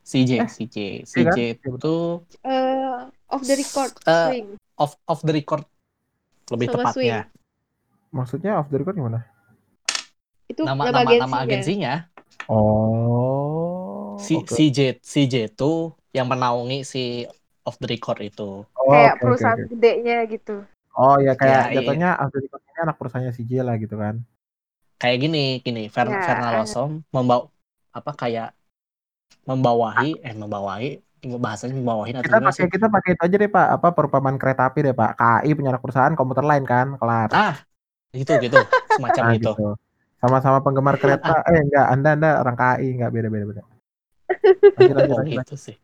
CJ, Eh, CJ. CJ kan? itu Eh, off the record Eh, swing. off off the record lebih Sama tepatnya. maksudnya off the record gimana Itu Nama nama, agensinya. nama agensinya oh si oke. CJ CJ itu yang menaungi si off the record itu. Oh, Kayak oke, perusahaan oke. gedenya gitu. oh ya kayak Ya, iya. jatuhnya off the record ini anak perusahaannya CJ lah gitu kan Kayak gini, gini, Fer Ya. Fernalosom membawa apa kayak membawahi eh membawahi bahasanya membawahi atau kita pakai kita pakai itu aja deh pak apa perumpamaan kereta api deh pak KAI punya anak perusahaan komuter lain kan kelar Ah, gitu gitu, semacam Nah, itu. gitu. Sama-sama penggemar kereta. Eh enggak, Anda Anda orang KAI enggak beda beda beda. Lanjut lanjut Oh, lanjut. gitu sih.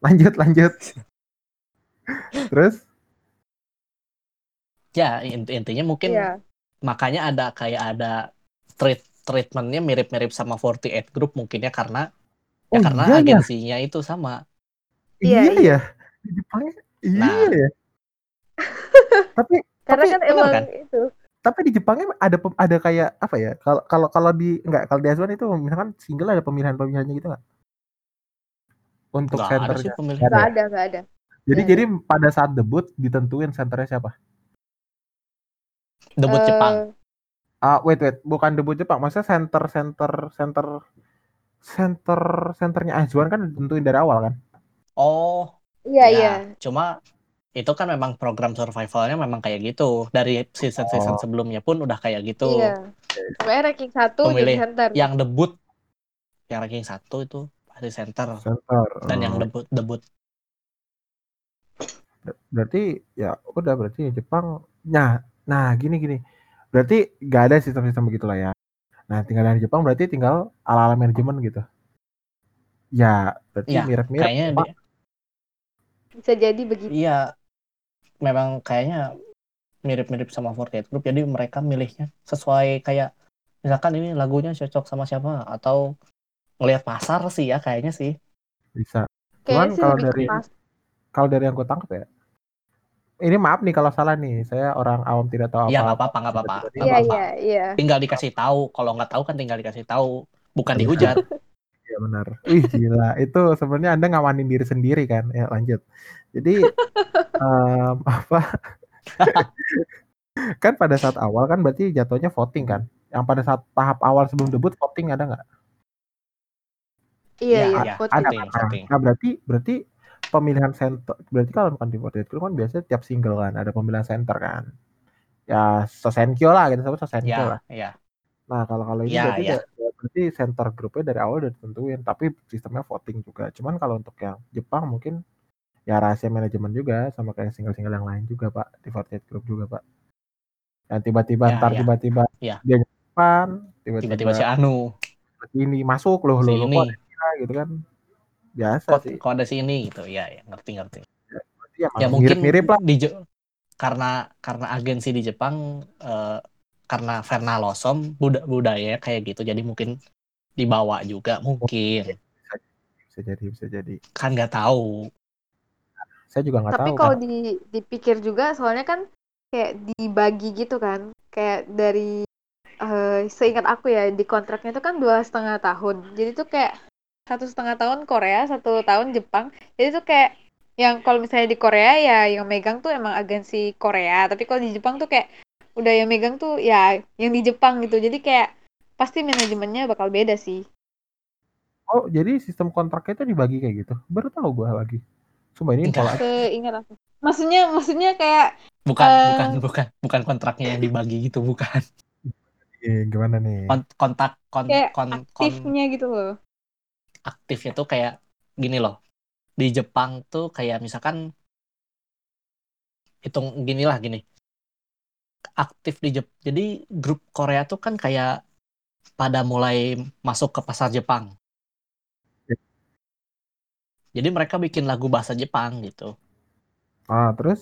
Lanjut lanjut. Terus Ya, int- intinya mungkin Iya. makanya ada kayak ada treat treatmentnya mirip-mirip sama 48 Group mungkinnya karena ya Oh, karena iya ya? agensinya itu sama. Iya, iya, iya. ya. Di Jepangnya iya Nah. ya. tapi Karena Tapi kan emang kan? itu. tapi di Jepangnya ada pem- ada kayak apa ya? Kalau kalau kalau di enggak kalau di Azwan itu misalkan single ada pemilihan-pemilihannya gitu enggak? Untuk Nggak ada sih senternya. pemilihan. Nggak Gak ada. ada, gak ada. Jadi Nggak jadi pada saat debut ditentuin senternya siapa? Debut Eh, Jepang. Ah, wait wait, bukan debut Jepang, maksudnya center center center center centernya Azuan kan ditentuin dari awal kan? Oh, Iya, ya. iya. Cuma itu kan memang program survivalnya memang kayak gitu. Dari season-season Oh. sebelumnya pun udah kayak gitu. Iya. Pokoknya ranking satu Pemilih jadi center. Yang debut, yang ranking satu itu pasti center. Center. Dan yang Oh. debut berarti ya udah berarti Jepang nah nah gini gini berarti nggak ada sistem-sistem begitulah ya nah tinggal dari Jepang berarti tinggal ala-ala manajemen gitu ya berarti Ya, mirip-mirip kayaknya Jepang. di- Bisa jadi begitu. iya memang kayaknya mirip-mirip sama 48 Group jadi mereka milihnya sesuai kayak misalkan ini lagunya cocok sama siapa atau ngelihat pasar sih ya kayaknya sih bisa Kayaknya Cuman sih kalau lebih dari- pas. Kalau dari yang gue tangkap ya ini maaf nih kalau salah nih saya orang awam tidak tahu Iya apa nggak apa-apa nggak apa-apa Iya, apa-apa. iya, iya. tinggal dikasih tahu kalau nggak tahu kan tinggal dikasih tahu bukan dihujat Iya benar. Wih gila, itu sebenarnya Anda ngamanin diri sendiri kan? Ya lanjut. Jadi em, apa? kan pada saat awal kan berarti jatuhnya voting kan? Yang pada saat tahap awal sebelum debut voting ada nggak? Iya, Iya, iya. iya. voting. Ada Voting, kan? Nah, voting. Nah berarti berarti pemilihan center berarti kalau bukan di voting itu kan biasanya tiap single kan ada pemilihan center kan? Ya Sosenkyo lah gitu sebut Sosenkyo lah. ya ya Nah, kalau kalau ini Ya, berarti ya. da- da- berarti center grupnya dari awal udah ditentuin, tapi sistemnya voting juga. Cuman kalau untuk yang Jepang mungkin ya rahasia manajemen juga sama kayak single-single yang lain juga, Pak. Di 48 group juga, Pak. Yang tiba-tiba Ya, ntar ya. tiba-tiba Ya. dia depan, tiba-tiba, tiba-tiba si Anu ini masuk loh si loh ini gitu kan. Biasa kok, sih. kok ada si ini gitu ya ya ngerti ngerti emang ya mungkin mirip-mirip lah. di karena karena agensi di Jepang eh, karena Verna Losom bud budaya kayak gitu jadi mungkin dibawa juga mungkin Bisa jadi, bisa jadi. kan nggak tahu Saya juga nggak Tapi tahu kalau kan. di, dipikir juga, soalnya kan kayak dibagi gitu kan, kayak dari eh, seingat aku ya di kontraknya itu kan dua setengah tahun. Jadi tuh kayak satu setengah tahun Korea, satu tahun Jepang. Jadi tuh kayak yang kalau misalnya di Korea ya yang megang tuh emang agensi Korea. Tapi kalau di Jepang tuh kayak udah yang megang tuh ya yang di Jepang gitu. Jadi kayak pasti manajemennya bakal beda sih. Oh, jadi sistem kontraknya itu dibagi kayak gitu. Baru tahu gua lagi. Sumpah ini lagi. Seingat aku. Maksudnya maksudnya kayak bukan Eh. bukan bukan bukan kontraknya yang dibagi gitu bukan Eh, gimana nih? Kon- kontak kon, kayak kon, kon- aktifnya gitu loh. Aktifnya tuh kayak gini loh di Jepang tuh kayak misalkan hitung gini lah gini aktif di Jep jadi grup Korea tuh kan kayak pada mulai masuk ke pasar Jepang jadi mereka bikin lagu bahasa Jepang gitu Ah, terus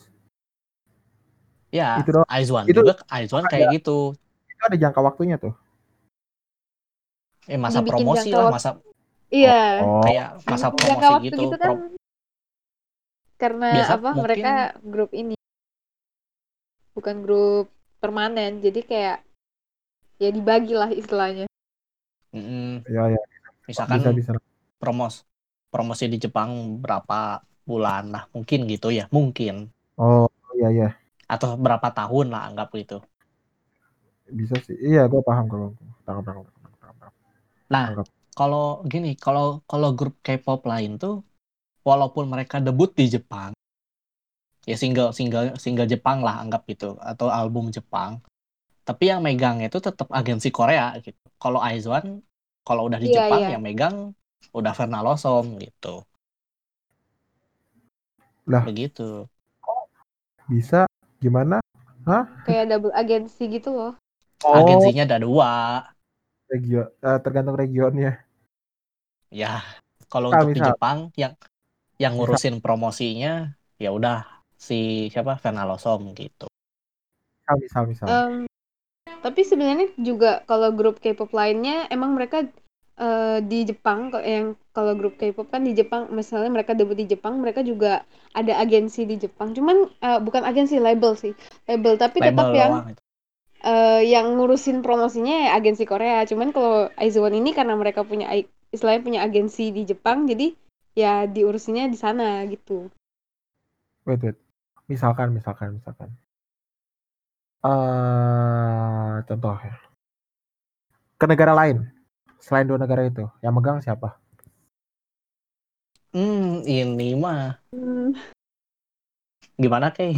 ya Itu. Aizwan Itu juga Aizwan kayak gitu itu ada jangka waktunya tuh. eh masa Dibikin promosi lah waktu. masa Iya. Oh, kayak masa Jangka promosi waktu gitu, gitu kan Pro- karena Biasa apa mungkin- mereka grup ini bukan grup permanen jadi kayak ya dibagi lah istilahnya Mm-mm. ya ya misalkan bisa bisa. promos promosi di Jepang berapa bulan lah mungkin gitu ya mungkin Oh, iya iya. atau berapa tahun lah anggap gitu Bisa sih. Iya, gue paham kalau tangkap tangkap tangkap, tangkap. nah Tangkap. Kalau gini kalau kalau grup K-pop lain tuh walaupun mereka debut di Jepang ya single single single Jepang lah anggap gitu atau album Jepang tapi yang megang itu tetap agensi Korea gitu kalau Aizwan kalau udah di Iya, Jepang iya. yang megang udah Verna Losom gitu Lah. begitu Bisa gimana? kayak double agensi gitu loh Oh, agensinya ada dua regio eh, tergantung regionnya. Ya kalau Misal, untuk di misal. Jepang yang yang ngurusin promosinya ya udah si siapa Verna Losom gitu Misal misal misal. Em, tapi sebenarnya juga kalau grup K-pop lainnya emang mereka eh, di Jepang kok yang kalau grup K-pop kan di Jepang misalnya mereka debut di Jepang mereka juga ada agensi di Jepang cuman eh, bukan agensi label sih label tapi tetap label yang doang gitu. eh, yang ngurusin promosinya ya agensi Korea. Cuman kalau Aizuan ini karena mereka punya istilahnya punya agensi di Jepang, jadi ya diurusinnya di sana gitu. Wait wait. Misalkan misalkan misalkan. Eh contoh ya. Ke negara lain. Selain dua negara itu, yang megang siapa? Hmm, ini mah Hmm, gimana kay?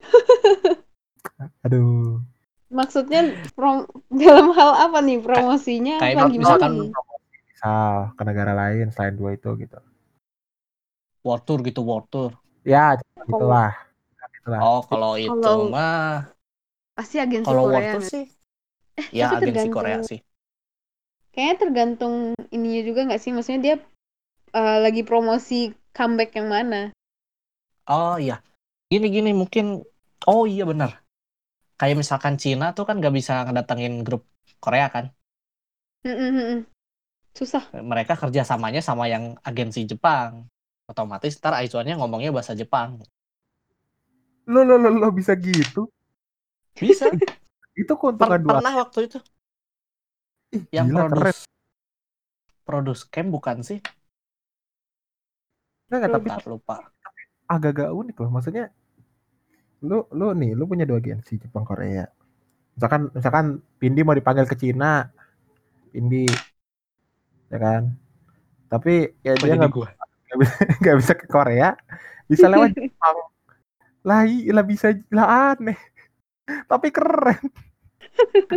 Aduh. maksudnya prom dalam hal apa nih promosinya kayak apa gimana misalkan nih? Misal ke negara lain selain dua itu gitu. World tour gitu, world tour. Ya, gitulah. Oh, kalau itu Kalau- mah Pasti agensi kalau world Korea. tour nggak? sih ya tapi agensi tergantung- Korea sih. Kayaknya tergantung ininya juga nggak sih? Maksudnya dia eh, lagi promosi comeback yang mana? Oh iya. Gini-gini mungkin oh iya benar. Kayak misalkan Cina tuh kan nggak bisa ngedatengin grup Korea kan. Mm, mm. Susah. Mereka kerjasamanya sama yang agensi Jepang. Otomatis ntar Aizuan-nya ngomongnya bahasa Jepang. Lo lo lo, lo bisa gitu? Bisa. Itu Per- keuntungan dua. pernah waktu itu Ih, yang gila, keren. produce produce camp bukan sih? Nggak, nggak, tapi lupa. agak-agak unik loh. Maksudnya lu lu nih, lu punya dua agensi Jepang Korea. Misalkan misalkan Pindi mau dipanggil ke Cina, Pindi ya kan. Tapi ya Kok dia nggak bisa ke Korea, bisa lewat Jepang. Lah, i- lah bisa lah aneh. Tapi keren.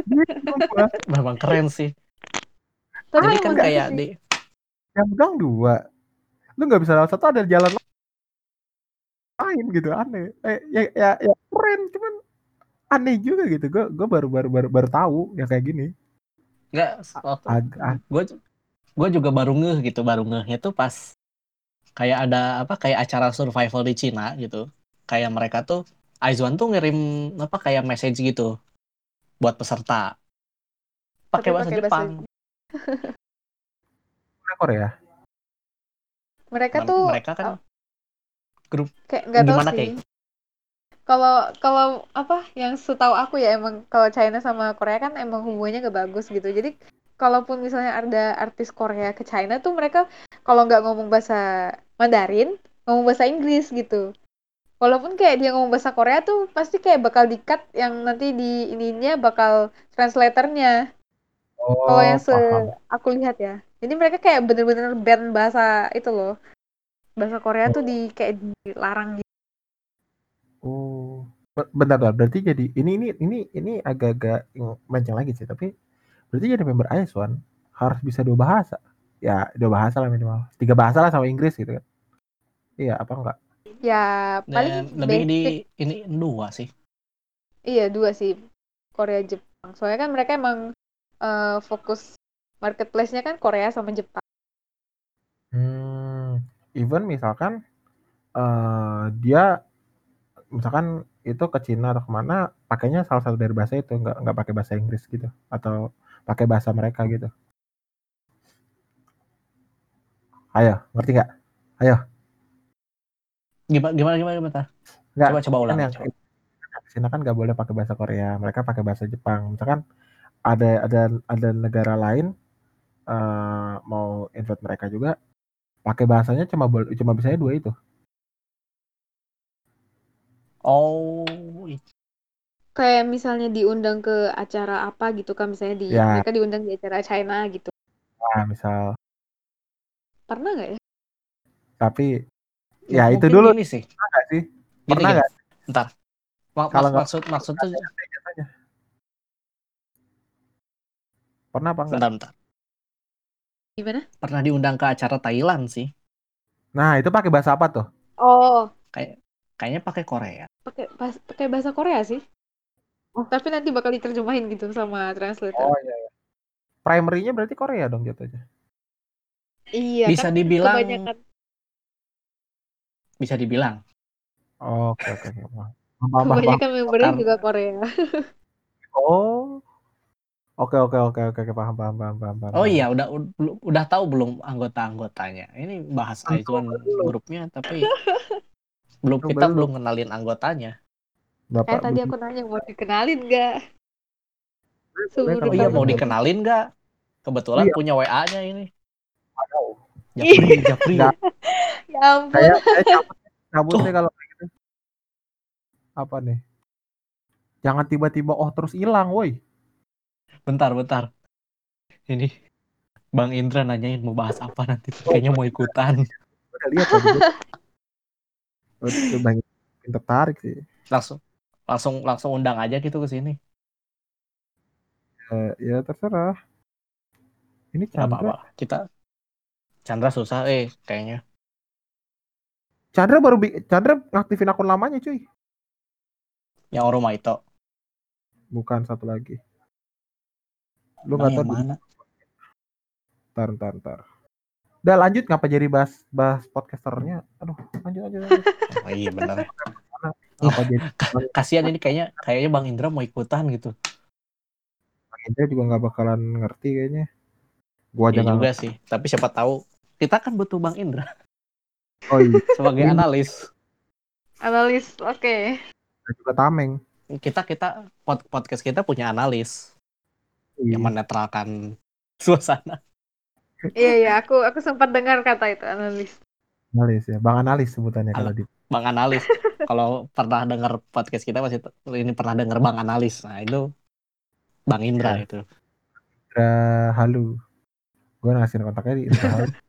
Memang keren sih. Tapi Jadi kan kayak di Yang pegang dua. Lu nggak bisa lewat satu ada jalan lain gitu aneh. Eh, ya, ya, ya keren cuman aneh juga gitu. Gue gue baru baru baru baru tahu yang kayak gini. nggak waktu gue gue juga baru ngeh gitu baru ngehnya tuh pas kayak ada apa kayak acara survival di Cina gitu kayak mereka tuh Aizuan tuh ngirim apa kayak message gitu buat peserta pakai bahasa pakai bahasa Jepang Korea. Mereka tuh mereka kan kayak nggak tahu gimana, sih. Kay? Kalau kalau apa yang setahu aku ya emang kalau China sama Korea kan emang hubungannya nggak bagus gitu. Jadi kalaupun misalnya ada artis Korea ke China tuh mereka kalau nggak ngomong bahasa Mandarin, ngomong bahasa Inggris gitu. Walaupun kayak dia ngomong bahasa Korea tuh pasti kayak bakal di-cut yang nanti di ininya bakal translatornya. Oh, Kalau yang se paham. aku lihat ya. Jadi mereka kayak bener-bener ban bahasa itu loh. Bahasa Korea tuh di kayak dilarang gitu. Oh, Be- bentar, bentar. Berarti jadi ini ini ini ini agak-agak melenceng lagi sih. Tapi berarti jadi member IS1 harus bisa dua bahasa. Ya dua bahasa lah minimal. Tiga bahasa lah sama Inggris gitu kan. Iya apa enggak? Ya paling dan lebih di basic ini dua sih Iya dua sih Korea Jepang. Soalnya kan mereka emang eh, fokus marketplace-nya kan Korea sama Jepang. Hmm, even misalkan eh dia misalkan itu ke Cina atau ke mana pakainya salah satu dari bahasa itu nggak nggak pakai bahasa Inggris gitu atau pakai bahasa mereka gitu. Ayo, ngerti nggak? gimana gimana gimana gimana Nggak, coba coba ulang kan yang coba. ke Cina kan nggak boleh pakai bahasa Korea, mereka pakai bahasa Jepang. Misalkan ada ada ada negara lain eh mau invite mereka juga pakai bahasanya cuma boleh cuma bisanya dua itu. oh Kayak misalnya diundang ke acara apa gitu kan misalnya di Ya. mereka diundang di acara China gitu. Nah, misal Pernah nggak ya? tapi ya itu mungkin dulu gini sih nggak sih? gini Pernah gini nggak? Kalau mak- nggak- maksud maksud tuh. Pernah apa enggak? bentar bentar Gimana? pernah diundang ke acara Thailand sih Nah, itu pakai bahasa apa tuh? Oh, kayak kayaknya pakai Korea pakai pakai bahasa Korea sih. Tapi nanti bakal diterjemahin gitu sama translator. Oh iya iya. Primary-nya berarti Korea dong jatuhnya. Iya, bisa kan dibilang kebanyakan bisa dibilang Oh, Oke oke kebanyakan membernya juga Korea. Oh. Oke oke oke oke oke paham paham paham paham. paham. oh iya udah udah, udah tahu belum anggota-anggotanya ini bahas Aizuan belum. grupnya tapi belum kita belum kenalin anggotanya Bapak Eh tadi aku nanya mau dikenalin? Seluruh oh iya mau dikenalin nggak kebetulan Iya. punya WA-nya ini Waduh. Japri Japri Nggak. Ya ampun. Saya saya cabut cabut deh kalau kayak gitu. Apa nih? Jangan tiba-tiba oh terus hilang, woi. bentar bentar ini Bang Indra nanyain mau bahas apa nanti. Kayaknya mau ikutan. Udah lihat. Oh, banyak yang tertarik sih. Langsung langsung langsung undang aja gitu ke sini. Eh, ya terserah. Ini Gak apa-apa. Chandra. Kita Chandra susah eh kayaknya. Chandra baru bi- Chandra ngaktifin akun lamanya cuy. Yang Oroma itu. Bukan satu lagi. Lu nggak tahu mana? Ntar, ntar, ntar. Udah lanjut ngapa jadi bahas bahas podcasternya? Aduh, lanjut lanjut. lanjut. Oh iya bener. Ngapa jadi Kasihan ini kayaknya kayaknya Bang Indra mau ikutan gitu. Bang Indra juga nggak bakalan ngerti kayaknya. Gua aja Iya juga sih. Tapi siapa tahu kita kan butuh Bang Indra. Oh iya, sebagai Iya. analis. Analis, oke. dan juga tameng. Kita kita pod- podcast kita punya analis Iya. yang menetralkan suasana. Iya iya, aku aku sempat dengar kata itu analis. Analis ya, bang analis sebutannya kalau di. Bang analis. Kalau pernah dengar podcast kita masih ini pernah dengar Bang analis. Nah, itu Bang Indra Iya. itu. Indra Halu. Gue ngasih kontaknya di Indra Halu.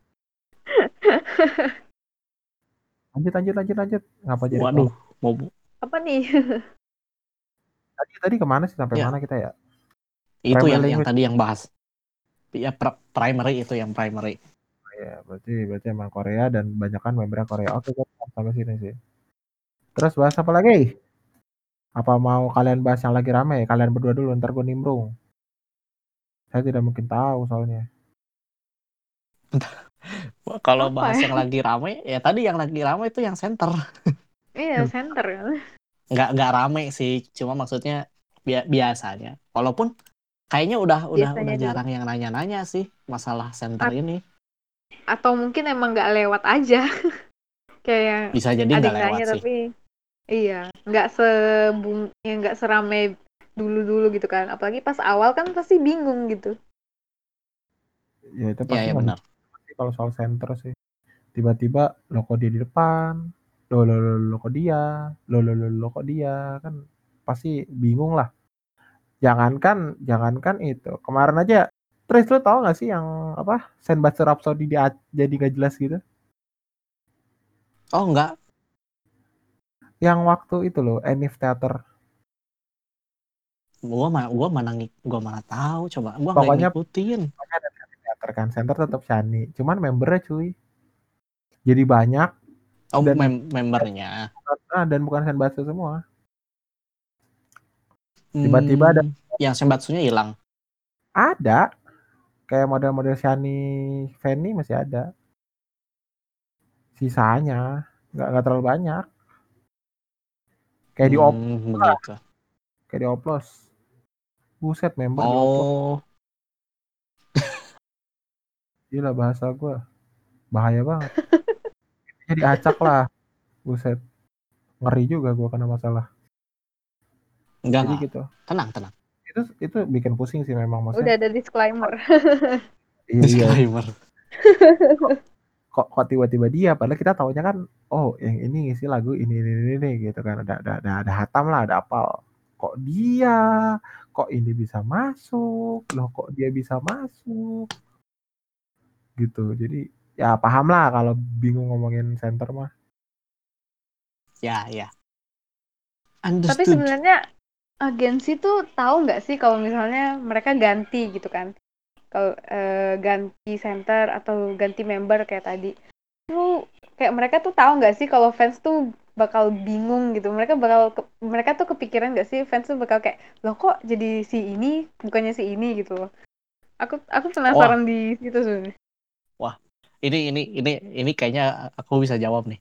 Lanjut, lanjut, lanjut, lanjut. Ngapa jadi? Waduh, mau Apa nih? Tadi, tadi ke mana sih sampai Ya. mana kita ya? itu Primary yang yang tadi yang bahas. Ya pr- primary itu yang primary. Ya, berarti berarti emang Korea dan banyak kan membernya Korea. Oke, gue sampai sini sih. Terus bahas apa lagi? Apa mau kalian bahas yang lagi rame? Kalian berdua dulu, ntar gue nimbrung. Saya tidak mungkin tahu soalnya. Wah, Kalau Apa bahas ya? yang lagi rame, ya tadi yang lagi rame itu yang center. Iya, center kan. Nggak nggak rame sih, cuma maksudnya bi- biasanya. Walaupun kayaknya udah udah Biasanya udah juga. jarang yang nanya-nanya sih masalah center Ap- ini. Atau mungkin emang nggak lewat aja. Kayak Bisa jadi ada nggak yang lewat nanya sih. tapi iya, nggak sebung ya nggak serame dulu-dulu gitu kan. Apalagi pas awal kan pasti bingung gitu. Ya itu Iya pasti ya nggak benar. kalau soal center sih. Tiba-tiba lo kok dia di depan, lo lo lo, lo kok dia, lo lo lo, lo kok dia kan pasti bingung lah. Jangankan jangankan itu. Kemarin aja Tris lo tau gak sih yang apa Senbatsu Rhapsody dia jadi gak jelas gitu? Oh enggak, Yang waktu itu loh Enif Theater. gua mana gua mana gua mana tahu coba. Gua Pokoknya- ngikutin. Theater kan center tetap Shani. Cuman membernya cuy. Jadi banyak Oh Dan- mem- membernya. ah, dan bukan Senbatsu semua. Tiba-tiba ada- Hmm, yang sembatsunya hilang. Ada kayak model-model Shani Fanny masih ada. Sisanya nggak nggak terlalu banyak. Kayak di op, Hmm, begitu. kayak di oplos. Buset member di oplos. Oh, Gila bahasa gua bahaya banget. Jadi acak lah. Buset. Ngeri juga gua kena masalah. enggak Jadi gitu. Tenang, tenang. Itu itu bikin pusing sih memang Udah maksudnya. ada disclaimer. Iya, iya. Disclaimer. Kok kok tiba-tiba dia padahal kita taunya kan oh yang ini ngisi lagu ini ini ini, ini gitu kan ada ada ada, ada hatam lah ada apal. Kok dia kok ini bisa masuk loh kok dia bisa masuk gitu jadi ya paham lah kalau bingung ngomongin center mah Ya, ya. Tapi Understood. sebenarnya agensi tuh tahu nggak sih kalau misalnya mereka ganti gitu kan? Kalau eh, ganti center atau ganti member kayak tadi. Tuh kayak mereka tuh tahu nggak sih kalau fans tuh bakal bingung gitu. Mereka bakal ke- mereka tuh kepikiran nggak sih fans tuh bakal kayak loh kok jadi si ini bukannya si ini gitu loh. Aku aku penasaran di situ sebenarnya. Ini ini ini ini kayaknya aku bisa jawab nih.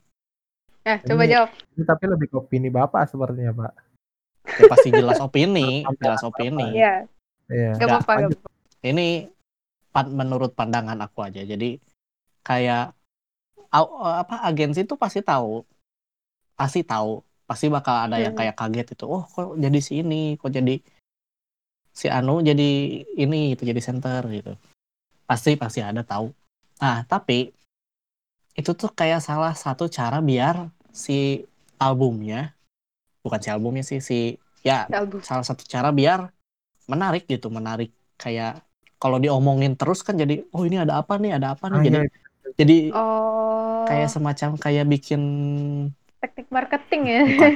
Eh, coba Ini- jawab. ini tapi lebih ke opini bapak sepertinya pak Ya pasti jelas opini, jelas opini. Iya, iya nggak Nggak, apa-apa. Ini menurut pandangan aku aja. Jadi kayak au- apa agensi itu pasti tahu. Pasti tahu. Pasti bakal ada yang Hmm. kayak kaget itu. Oh, kok jadi si ini, kok jadi si Anu jadi ini itu jadi center gitu. Pasti pasti ada tahu. Nah, tapi itu tuh kayak salah satu cara biar si albumnya bukan si albumnya sih si ya Album. salah satu cara biar menarik gitu menarik kayak kalau diomongin terus kan jadi oh ini ada apa nih? Ada apa nih? Ah, jadi iya, jadi Oh, kayak semacam kayak bikin teknik marketing ya. bukan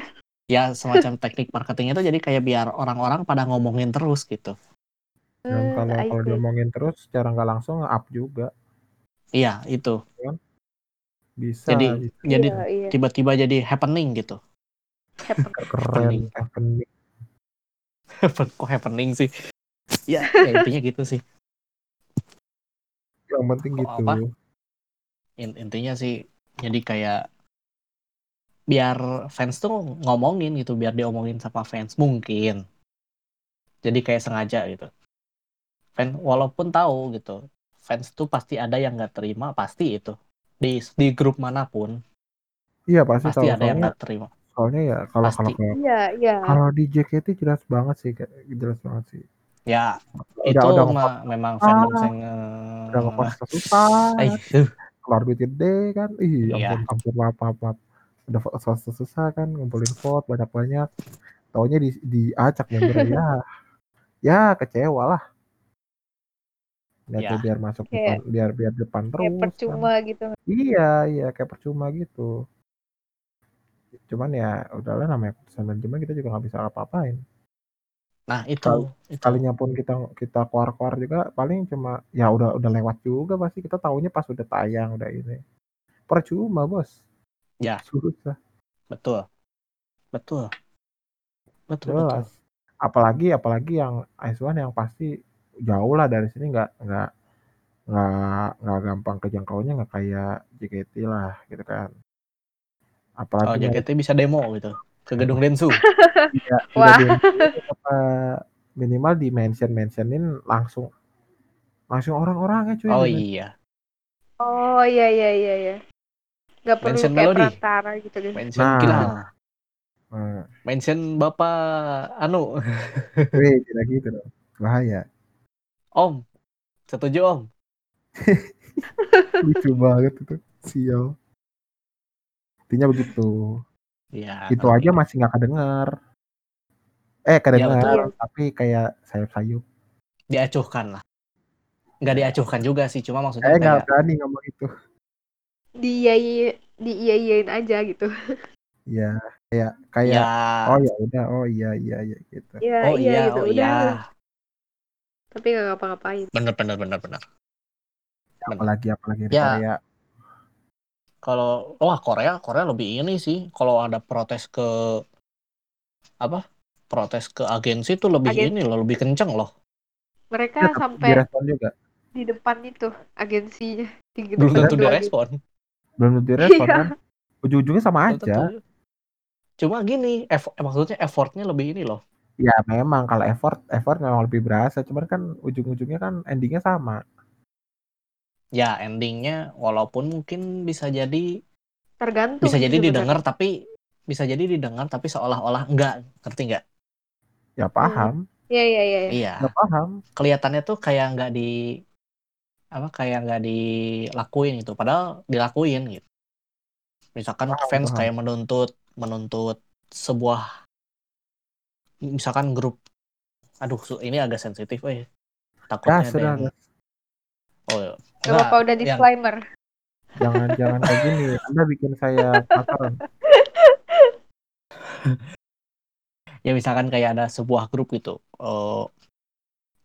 ya semacam teknik marketing itu jadi kayak biar orang-orang pada ngomongin terus gitu. Dan Hmm, kalau I kalau diomongin terus secara nggak langsung up juga. Iya itu. Bisa jadi bisa. jadi Iya, iya. tiba-tiba jadi happening gitu. Happen. keren happening. Kok happening sih ya, ya intinya gitu sih. Yang penting gitu. apa? In- intinya sih jadi kayak biar fans tuh ngomongin gitu biar diomongin sama fans mungkin. Jadi kayak sengaja gitu. Fan walaupun tahu gitu fans tuh pasti ada yang nggak terima pasti itu. Di di grup mana pun. Iya pasti, pasti tahu. ada yang nggak terima. soalnya ya kalau Pasti. kalau kalau Iya, iya. kalau di JKT jelas banget sih jelas banget sih ya udah itu udah mah memang Ah, fandom yang udah eh, uh, keluar duit gede kan? Ih Iya. ampun ampun maaf maaf maaf. Udah susah susah kan ngumpulin vote banyak banyak taunya di diacak membernya ya ya kecewa lah. Lihatnya Ya. biar masuk Kayak- depan biar biar depan terus Kayak kan. percuma gitu. iya iya kayak percuma gitu. Cuman ya udahlah namanya keputusan manajemen kita juga nggak bisa apa-apain nah itu Kal- itu. kalinya pun kita kita keluar-keluar juga paling cuma ya udah udah lewat juga pasti. Kita tahunya pas udah tayang udah ini. Percuma bos. Ya. susah betul. Betul. Betul betul. Apalagi apalagi yang One yang pasti jauh lah dari sini nggak nggak nggak nggak gampang kejangkaunya nggak kayak JKT lah gitu kan. Oh apalagi nyari JKT bisa demo gitu ke gedung Densu. Tidak Wah. apa, minimal di mention mentionin langsung langsung orang-orangnya cuy oh iya. Oh, iya, iya, iya, iya. Gak perlu Mention kayak melodi. perantara gitu kan. mention Nah. gila. Nah, mention bapak anu. Weh, tidak gitu dong. Bahaya. Om. Setuju om. Lucu banget itu. Sial. Intinya begitu ya itu aja gitu. masih nggak kedengar eh kedengar betul. tapi kayak sayup-sayup diacuhkan lah nggak diacuhkan juga sih cuma maksudnya saya nggak kayak berani ngomong itu Di di iya aja gitu. ya kayak kayak ya oh ya udah oh iya iya iya gitu Iya, oh iya, iya gitu. oh Udah. iya Tapi gak ngapa-ngapain. bener bener bener bener apalagi apalagi Ya. Korea kalau wah Korea Korea lebih ini sih. Kalau ada protes ke apa protes ke agensi itu lebih Agen- ini loh lebih kenceng loh. Mereka Ya, sampai direspon juga. di depan itu agensinya. Di belum depan tentu itu agen- direspon. Belum tentu direspon Iya. kan? Ujung-ujungnya sama Belum aja. tentu. cuma gini eff- maksudnya effortnya lebih ini loh. Ya memang. Kalau effort effort memang lebih berasa. Cuman kan ujung-ujungnya kan endingnya sama ya endingnya walaupun mungkin bisa jadi Tergantung. bisa jadi didengar tapi bisa jadi didengar tapi seolah-olah enggak ngerti nggak ya paham sebenarnya. Iya, iya, iya. iya. iya nggak paham kelihatannya tuh kayak nggak di apa kayak nggak dilakuin gitu padahal dilakuin gitu misalkan Paham, fans paham. kayak menuntut menuntut sebuah misalkan grup aduh ini agak sensitif eh ya takutnya ada sudah yang oh Gak enggak, apa-apa udah yang- disclaimer. jangan jangan kayak gini anda bikin saya penasaran ya misalkan kayak ada sebuah grup gitu eh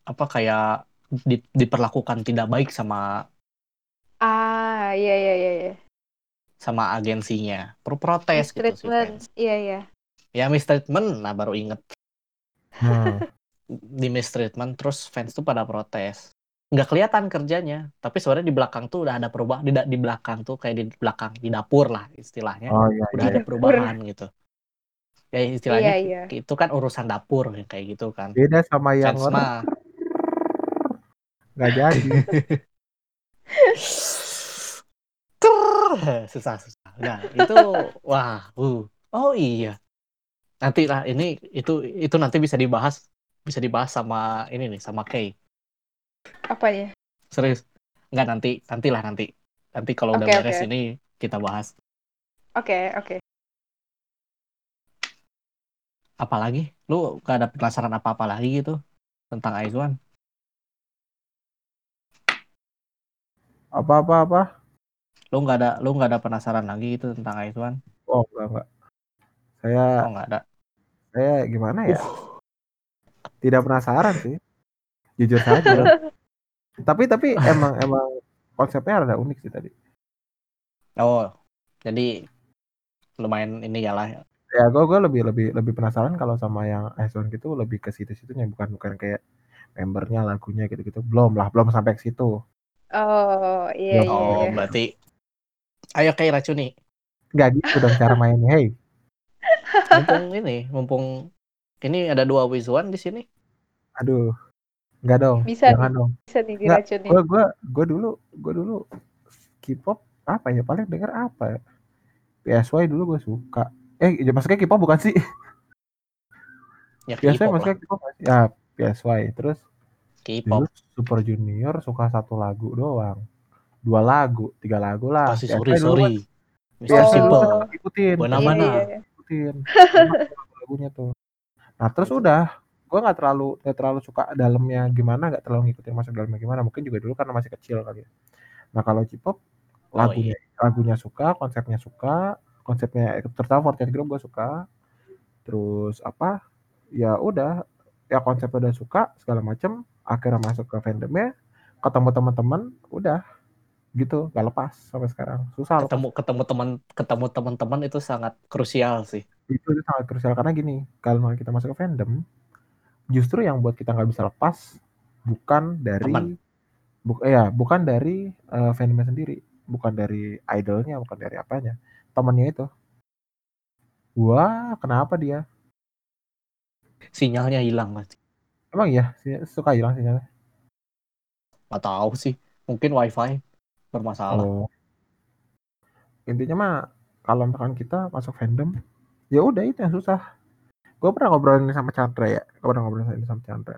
apa kayak di- diperlakukan tidak baik sama Ah, iya, iya, iya. iya. sama agensinya pro protes gitu si Mistreatment. fans Iya, iya. ya mistreatment nah baru inget Hmm. di mistreatment terus fans tuh pada protes nggak kelihatan kerjanya. Tapi sebenarnya di belakang tuh udah ada perubahan di, di belakang tuh kayak di belakang di dapur lah istilahnya. Oh iya udah iya ada perubahan gitu. Ya istilahnya Iya, iya. itu kan urusan dapur kayak gitu kan. Beda sama yang fans mah nggak jadi. Susah susah. Nah itu wah uh. oh iya. Nanti lah ini itu itu nanti bisa dibahas bisa dibahas sama ini nih sama Kay Apanya? serius nggak nanti nantilah nanti nanti kalau udah beres oke. ini kita bahas Oke, oke. apalagi lu gak ada penasaran apa apa lagi gitu tentang Aizwan Apa apa apa? Lu nggak ada lu nggak ada penasaran lagi gitu tentang Aizwan? Oh enggak enggak. Saya Oh nggak ada. saya gimana ya? Uh, Tidak penasaran sih. Jujur saja. tapi tapi emang emang konsepnya rada unik sih tadi. oh, jadi lumayan ini ya lah. Ya gue gue lebih lebih lebih penasaran kalau sama yang Iceland gitu lebih ke situ-situnya bukan bukan kayak membernya lagunya gitu-gitu. Belum lah, belum sampai ke situ. Oh, iya iya. Oh, iya. berarti ayo kayak racuni. Nggak gitu dong cara mainnya. Hey, Mumpung ini, mumpung ini ada dua Wizwan di sini. aduh. Nggak dong. Bisa Jangan dong. Bisa nih Nggak, diracunin. gue gue gue dulu gue dulu K-pop apa ya paling denger apa ya PSY dulu gue suka eh ya maksudnya K-pop bukan sih Ya PSY maksudnya K-pop ya PSY terus K-pop. Super Junior suka satu lagu doang dua lagu tiga lagu lah Pasti sorry dulu sorry. kan- Mr. PSY dulu Simple. kan ikutin Buena Iya, mana? iya, iya. ikutin Enak tuh lagunya tuh nah terus udah gue nggak terlalu nggak terlalu suka dalamnya gimana nggak terlalu ngikutin masuk dalamnya gimana mungkin juga dulu karena masih kecil kali ya. Nah kalau K-pop Oh, lagunya lagunya suka konsepnya suka konsepnya terutama Fortnite Group gue suka. Terus apa? Ya udah ya konsepnya udah suka segala macem akhirnya masuk ke fandomnya ketemu teman-teman udah gitu gak lepas sampai sekarang. Susah lepas. ketemu ketemu teman ketemu teman-teman itu sangat krusial sih. itu, itu sangat krusial karena gini kalau kita masuk ke fandom justru yang buat kita nggak bisa lepas bukan dari Teman. bu, ya bukan dari fandomnya sendiri bukan dari idolnya bukan dari apanya temannya itu wah kenapa dia Sinyalnya hilang mas. emang si- suka hilang sinyalnya Gak tahu sih. Mungkin wifi bermasalah. oh intinya mah kalau misalkan kita masuk fandom ya udah itu yang susah gue pernah ngobrolin sama Chandra ya. Gue pernah ngobrolin ini sama Chandra.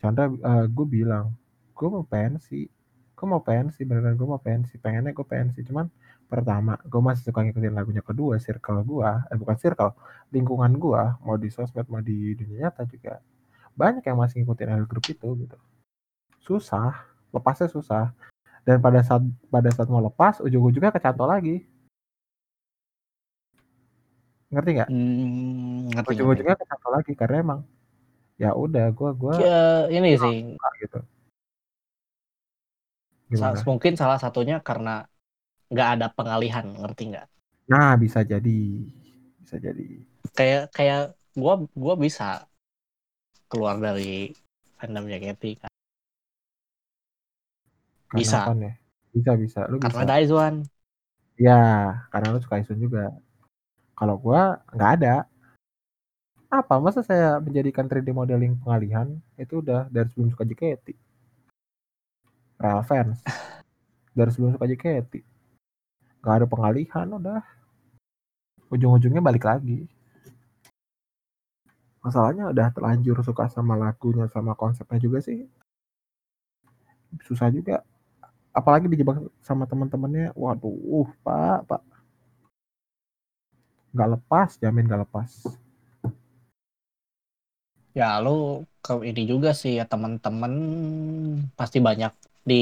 Chandra gue bilang gue mau pensi. Gue mau pensi beneran gue mau pensi. Pengennya gue pensi. Cuman pertama gue masih suka ngikutin lagunya kedua circle gue eh bukan circle lingkungan gue mau di sosmed mau di dunia nyata juga. Banyak yang masih ngikutin idol group itu gitu. Susah. Lepasnya susah. Dan pada saat pada saat mau lepas ujung-ujungnya kecantol lagi ngerti nggak? Hmm, ngerti, ujung-ujungnya kecantol lagi karena emang ya udah gue gue Ya, ini sih. gitu. Sa- gimana? mungkin salah satunya karena nggak ada pengalihan, ngerti nggak? nah bisa jadi bisa jadi. Kayak kayak gua gua bisa keluar dari fandomnya Katy kan. karena Bisa. apa nih? Bisa bisa. Lu bisa. Karena ada Aizwan. ya karena lu suka Isun juga kalau gua nggak ada. Apa? Masa saya menjadikan 3D modeling pengalihan? Itu udah dari sebelum suka JKT real fans. Dari sebelum suka JKT nggak ada pengalihan udah. Ujung-ujungnya balik lagi. Masalahnya udah terlanjur suka sama lagunya sama konsepnya juga sih. Susah juga. Apalagi dijebak sama teman-temannya. Waduh pak pak nggak lepas jamin nggak lepas Ya lu ke ini juga sih ya teman-teman pasti banyak di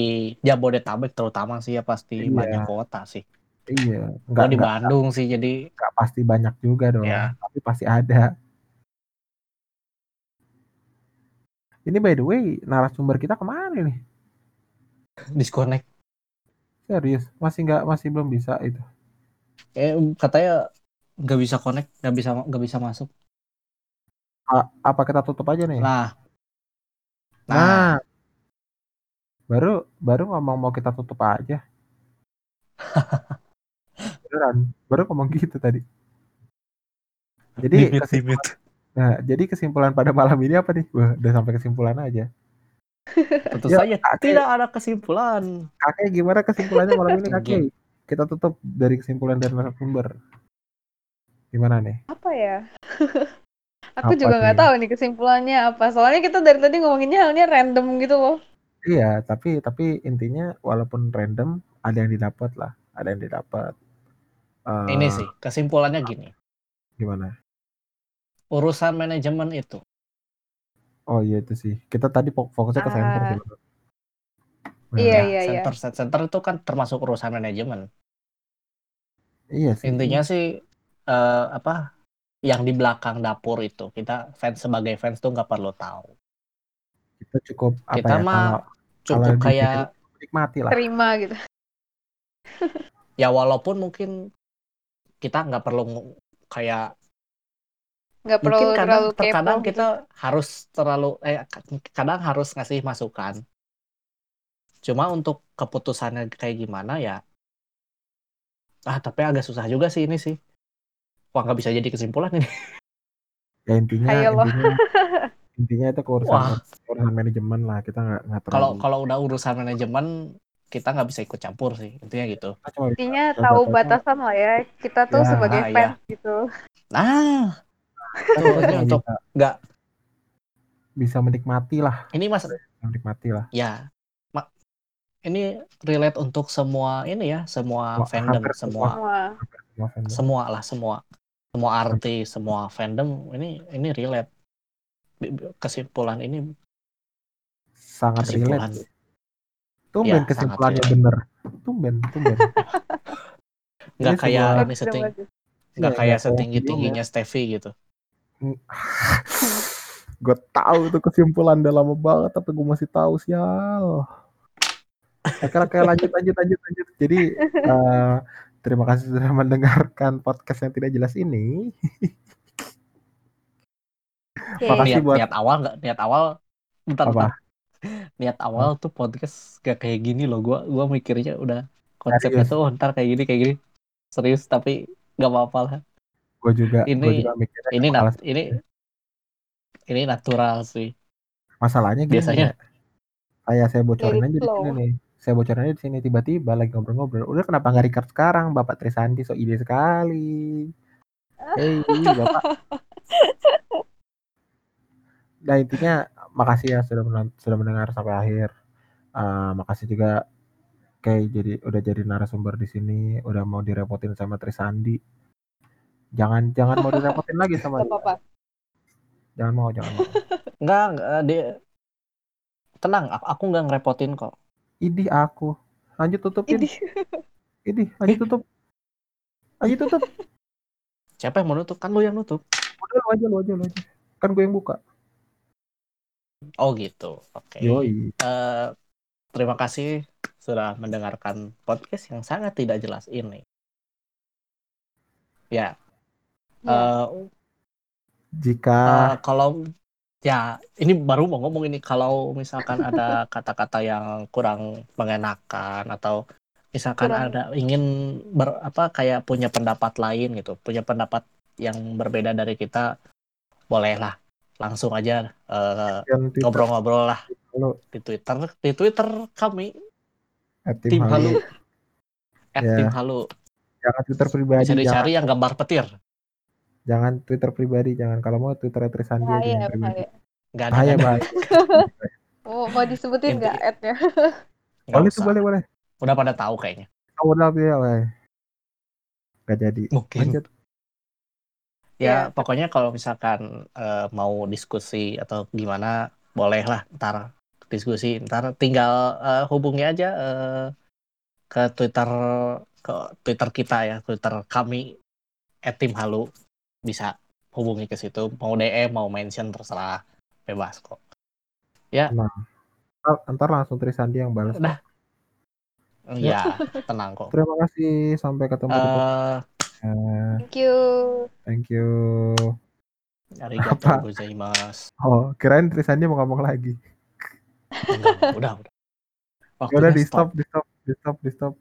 Jabodetabek terutama sih ya pasti Iya. banyak kota sih. iya nggak di Bandung sih jadi nggak pasti banyak juga dong Ya. tapi pasti ada ini by the way narasumber kita ke mana nih disconnect. serius masih nggak masih belum bisa itu Eh katanya nggak bisa connect, nggak bisa nggak bisa masuk. A- apa kita tutup aja nih? Nah, nah, nah, baru baru ngomong mau kita tutup aja. Beneran baru ngomong gitu tadi. Jadi limit kesimpulan, limit. nah, jadi kesimpulan pada malam ini apa nih? Wah, udah sampai kesimpulan aja. Tentu Ya, saja kakek. tidak ada kesimpulan. kakek gimana kesimpulannya malam ini kakek? Kita tutup dari kesimpulan dari narasumber gimana nih Apa ya? Aku Apa juga nggak nih? tahu nih kesimpulannya apa. Soalnya kita dari tadi ngomonginnya halnya random gitu loh. Iya, tapi tapi intinya walaupun random ada yang didapat lah, ada yang didapat. Eh, Ini sih kesimpulannya gini. gimana? Urusan manajemen itu Oh iya itu sih. Kita tadi fok- fokusnya ke center Ah. sih. Iya, ya iya, iya. center set center itu kan termasuk urusan manajemen Iya sih. intinya sih eh, apa yang di belakang dapur itu kita fans sebagai fans tuh nggak perlu tahu kita cukup apa kita ya mah kalau cukup kalau kayak nikmati lah. Terima gitu. ya walaupun mungkin kita nggak perlu kayak Nggak perlu mungkin kadang terlalu terkadang kepo kita gitu. harus terlalu eh kadang harus ngasih masukan cuma untuk keputusannya kayak gimana ya ah tapi agak susah juga sih ini sih wah nggak bisa jadi kesimpulan ini Ya intinya Ayo loh. intinya intinya itu urusan Wah. urusan manajemen lah kita nggak nggak terlalu. kalau kalau udah urusan manajemen kita nggak bisa ikut campur sih intinya gitu Intinya tahu batasan lah ya. Kita tuh Ya, sebagai ah, iya. fans gitu. nah Tuh, ini untuk bisa, nggak bisa menikmati lah ini mas menikmati lah. ya ma- ini relate untuk semua ini ya semua Wah, fandom hampir semua Semua. Semua fandom. semua lah semua semua artis semua fandom ini ini relate kesimpulan ini sangat kesimpulan relate. Tumben Ya, kesimpulannya sangat bener. Tumben, tumben. nggak kayak sebuah- ini setting nggak Iya, kayak nggak setinggi tingginya Steffi gitu gue tahu itu kesimpulan udah lama banget tapi gue masih tahu sial. Oke, oke lanjut lanjut lanjut lanjut. Jadi eh, terima kasih sudah mendengarkan podcast yang tidak jelas ini. Oke. Makasih niat buat- niat awal nggak niat awal bentar, Apa? bentar. niat awal tuh podcast gak kayak gini loh gua gua mikirnya udah konsepnya Serius. tuh oh, ntar kayak gini kayak gini serius tapi nggak apa-apa lah Gue juga, Ini- gue juga mikirnya ini nat ini ini natural sih masalahnya gini Biasanya- ya. Kayak saya bocorin Jadi aja di sini nih. Saya bocorin aja di sini tiba-tiba lagi ngobrol-ngobrol. Udah kenapa nggak record sekarang, Bapak Trisandi so ide sekali. Hei, Bapak. Nah intinya makasih ya sudah menon- sudah mendengar sampai akhir. Eh, makasih juga kayak jadi udah jadi narasumber di sini, udah mau direpotin sama Trisandi. Jangan jangan mau direpotin lagi sama dia. Jangan mau, jangan mau. nggak nggak, dia tenang aku, aku nggak ngerepotin kok Idih aku. Lanjut tutupin. Ini Idih, lanjut tutup. Lanjut tutup. siapa yang mau nutup kan lu yang nutup Udah lu aja, lu aja, lu aja. Kan gue yang buka. oh gitu oke Yoi. Eh, terima kasih sudah mendengarkan podcast yang sangat tidak jelas ini ya Ya. eh, Jika Eh, kalau ya ini baru mau ngomong ini kalau misalkan ada kata-kata yang kurang mengenakan atau misalkan Kurang. ada ingin ber, apa kayak punya pendapat lain gitu punya pendapat yang berbeda dari kita bolehlah. Langsung aja Twitter. ngobrol-ngobrol lah. Lu di Twitter di Twitter kami. At tim halu. At Ya. tim halu. Jangan Twitter pribadi, dicari yang gambar petir jangan Twitter pribadi, jangan kalau mau Twitter Trisandi aja bahaya, nggak ada Bahaya, ada. bahaya. Oh, mau disebutin Inti- nggak ad-nya? Boleh tuh, boleh, boleh. udah pada tahu kayaknya Oh, udah, ya, weh. Gak jadi. mungkin Lanjut. Ya, Iya. pokoknya kalau misalkan eh, mau diskusi atau gimana, boleh lah ntar diskusi. Ntar tinggal eh, hubungi aja eh, ke Twitter ke Twitter kita ya, Twitter kami @timhalu bisa hubungi ke situ. Mau DM, mau mention terserah, bebas kok. Ntar, ntar langsung Trisandi yang balas. Udah. Ya, tenang kok. Terima kasih. Sampai ketemu di Eh, podcast. Thank you. Thank you. arigatou Apa? gozaimasu. Oh, kirain Trisandi mau ngomong lagi. Enggak, udah, udah. Ya udah Waktunya di stop. stop, di stop, di stop, di stop.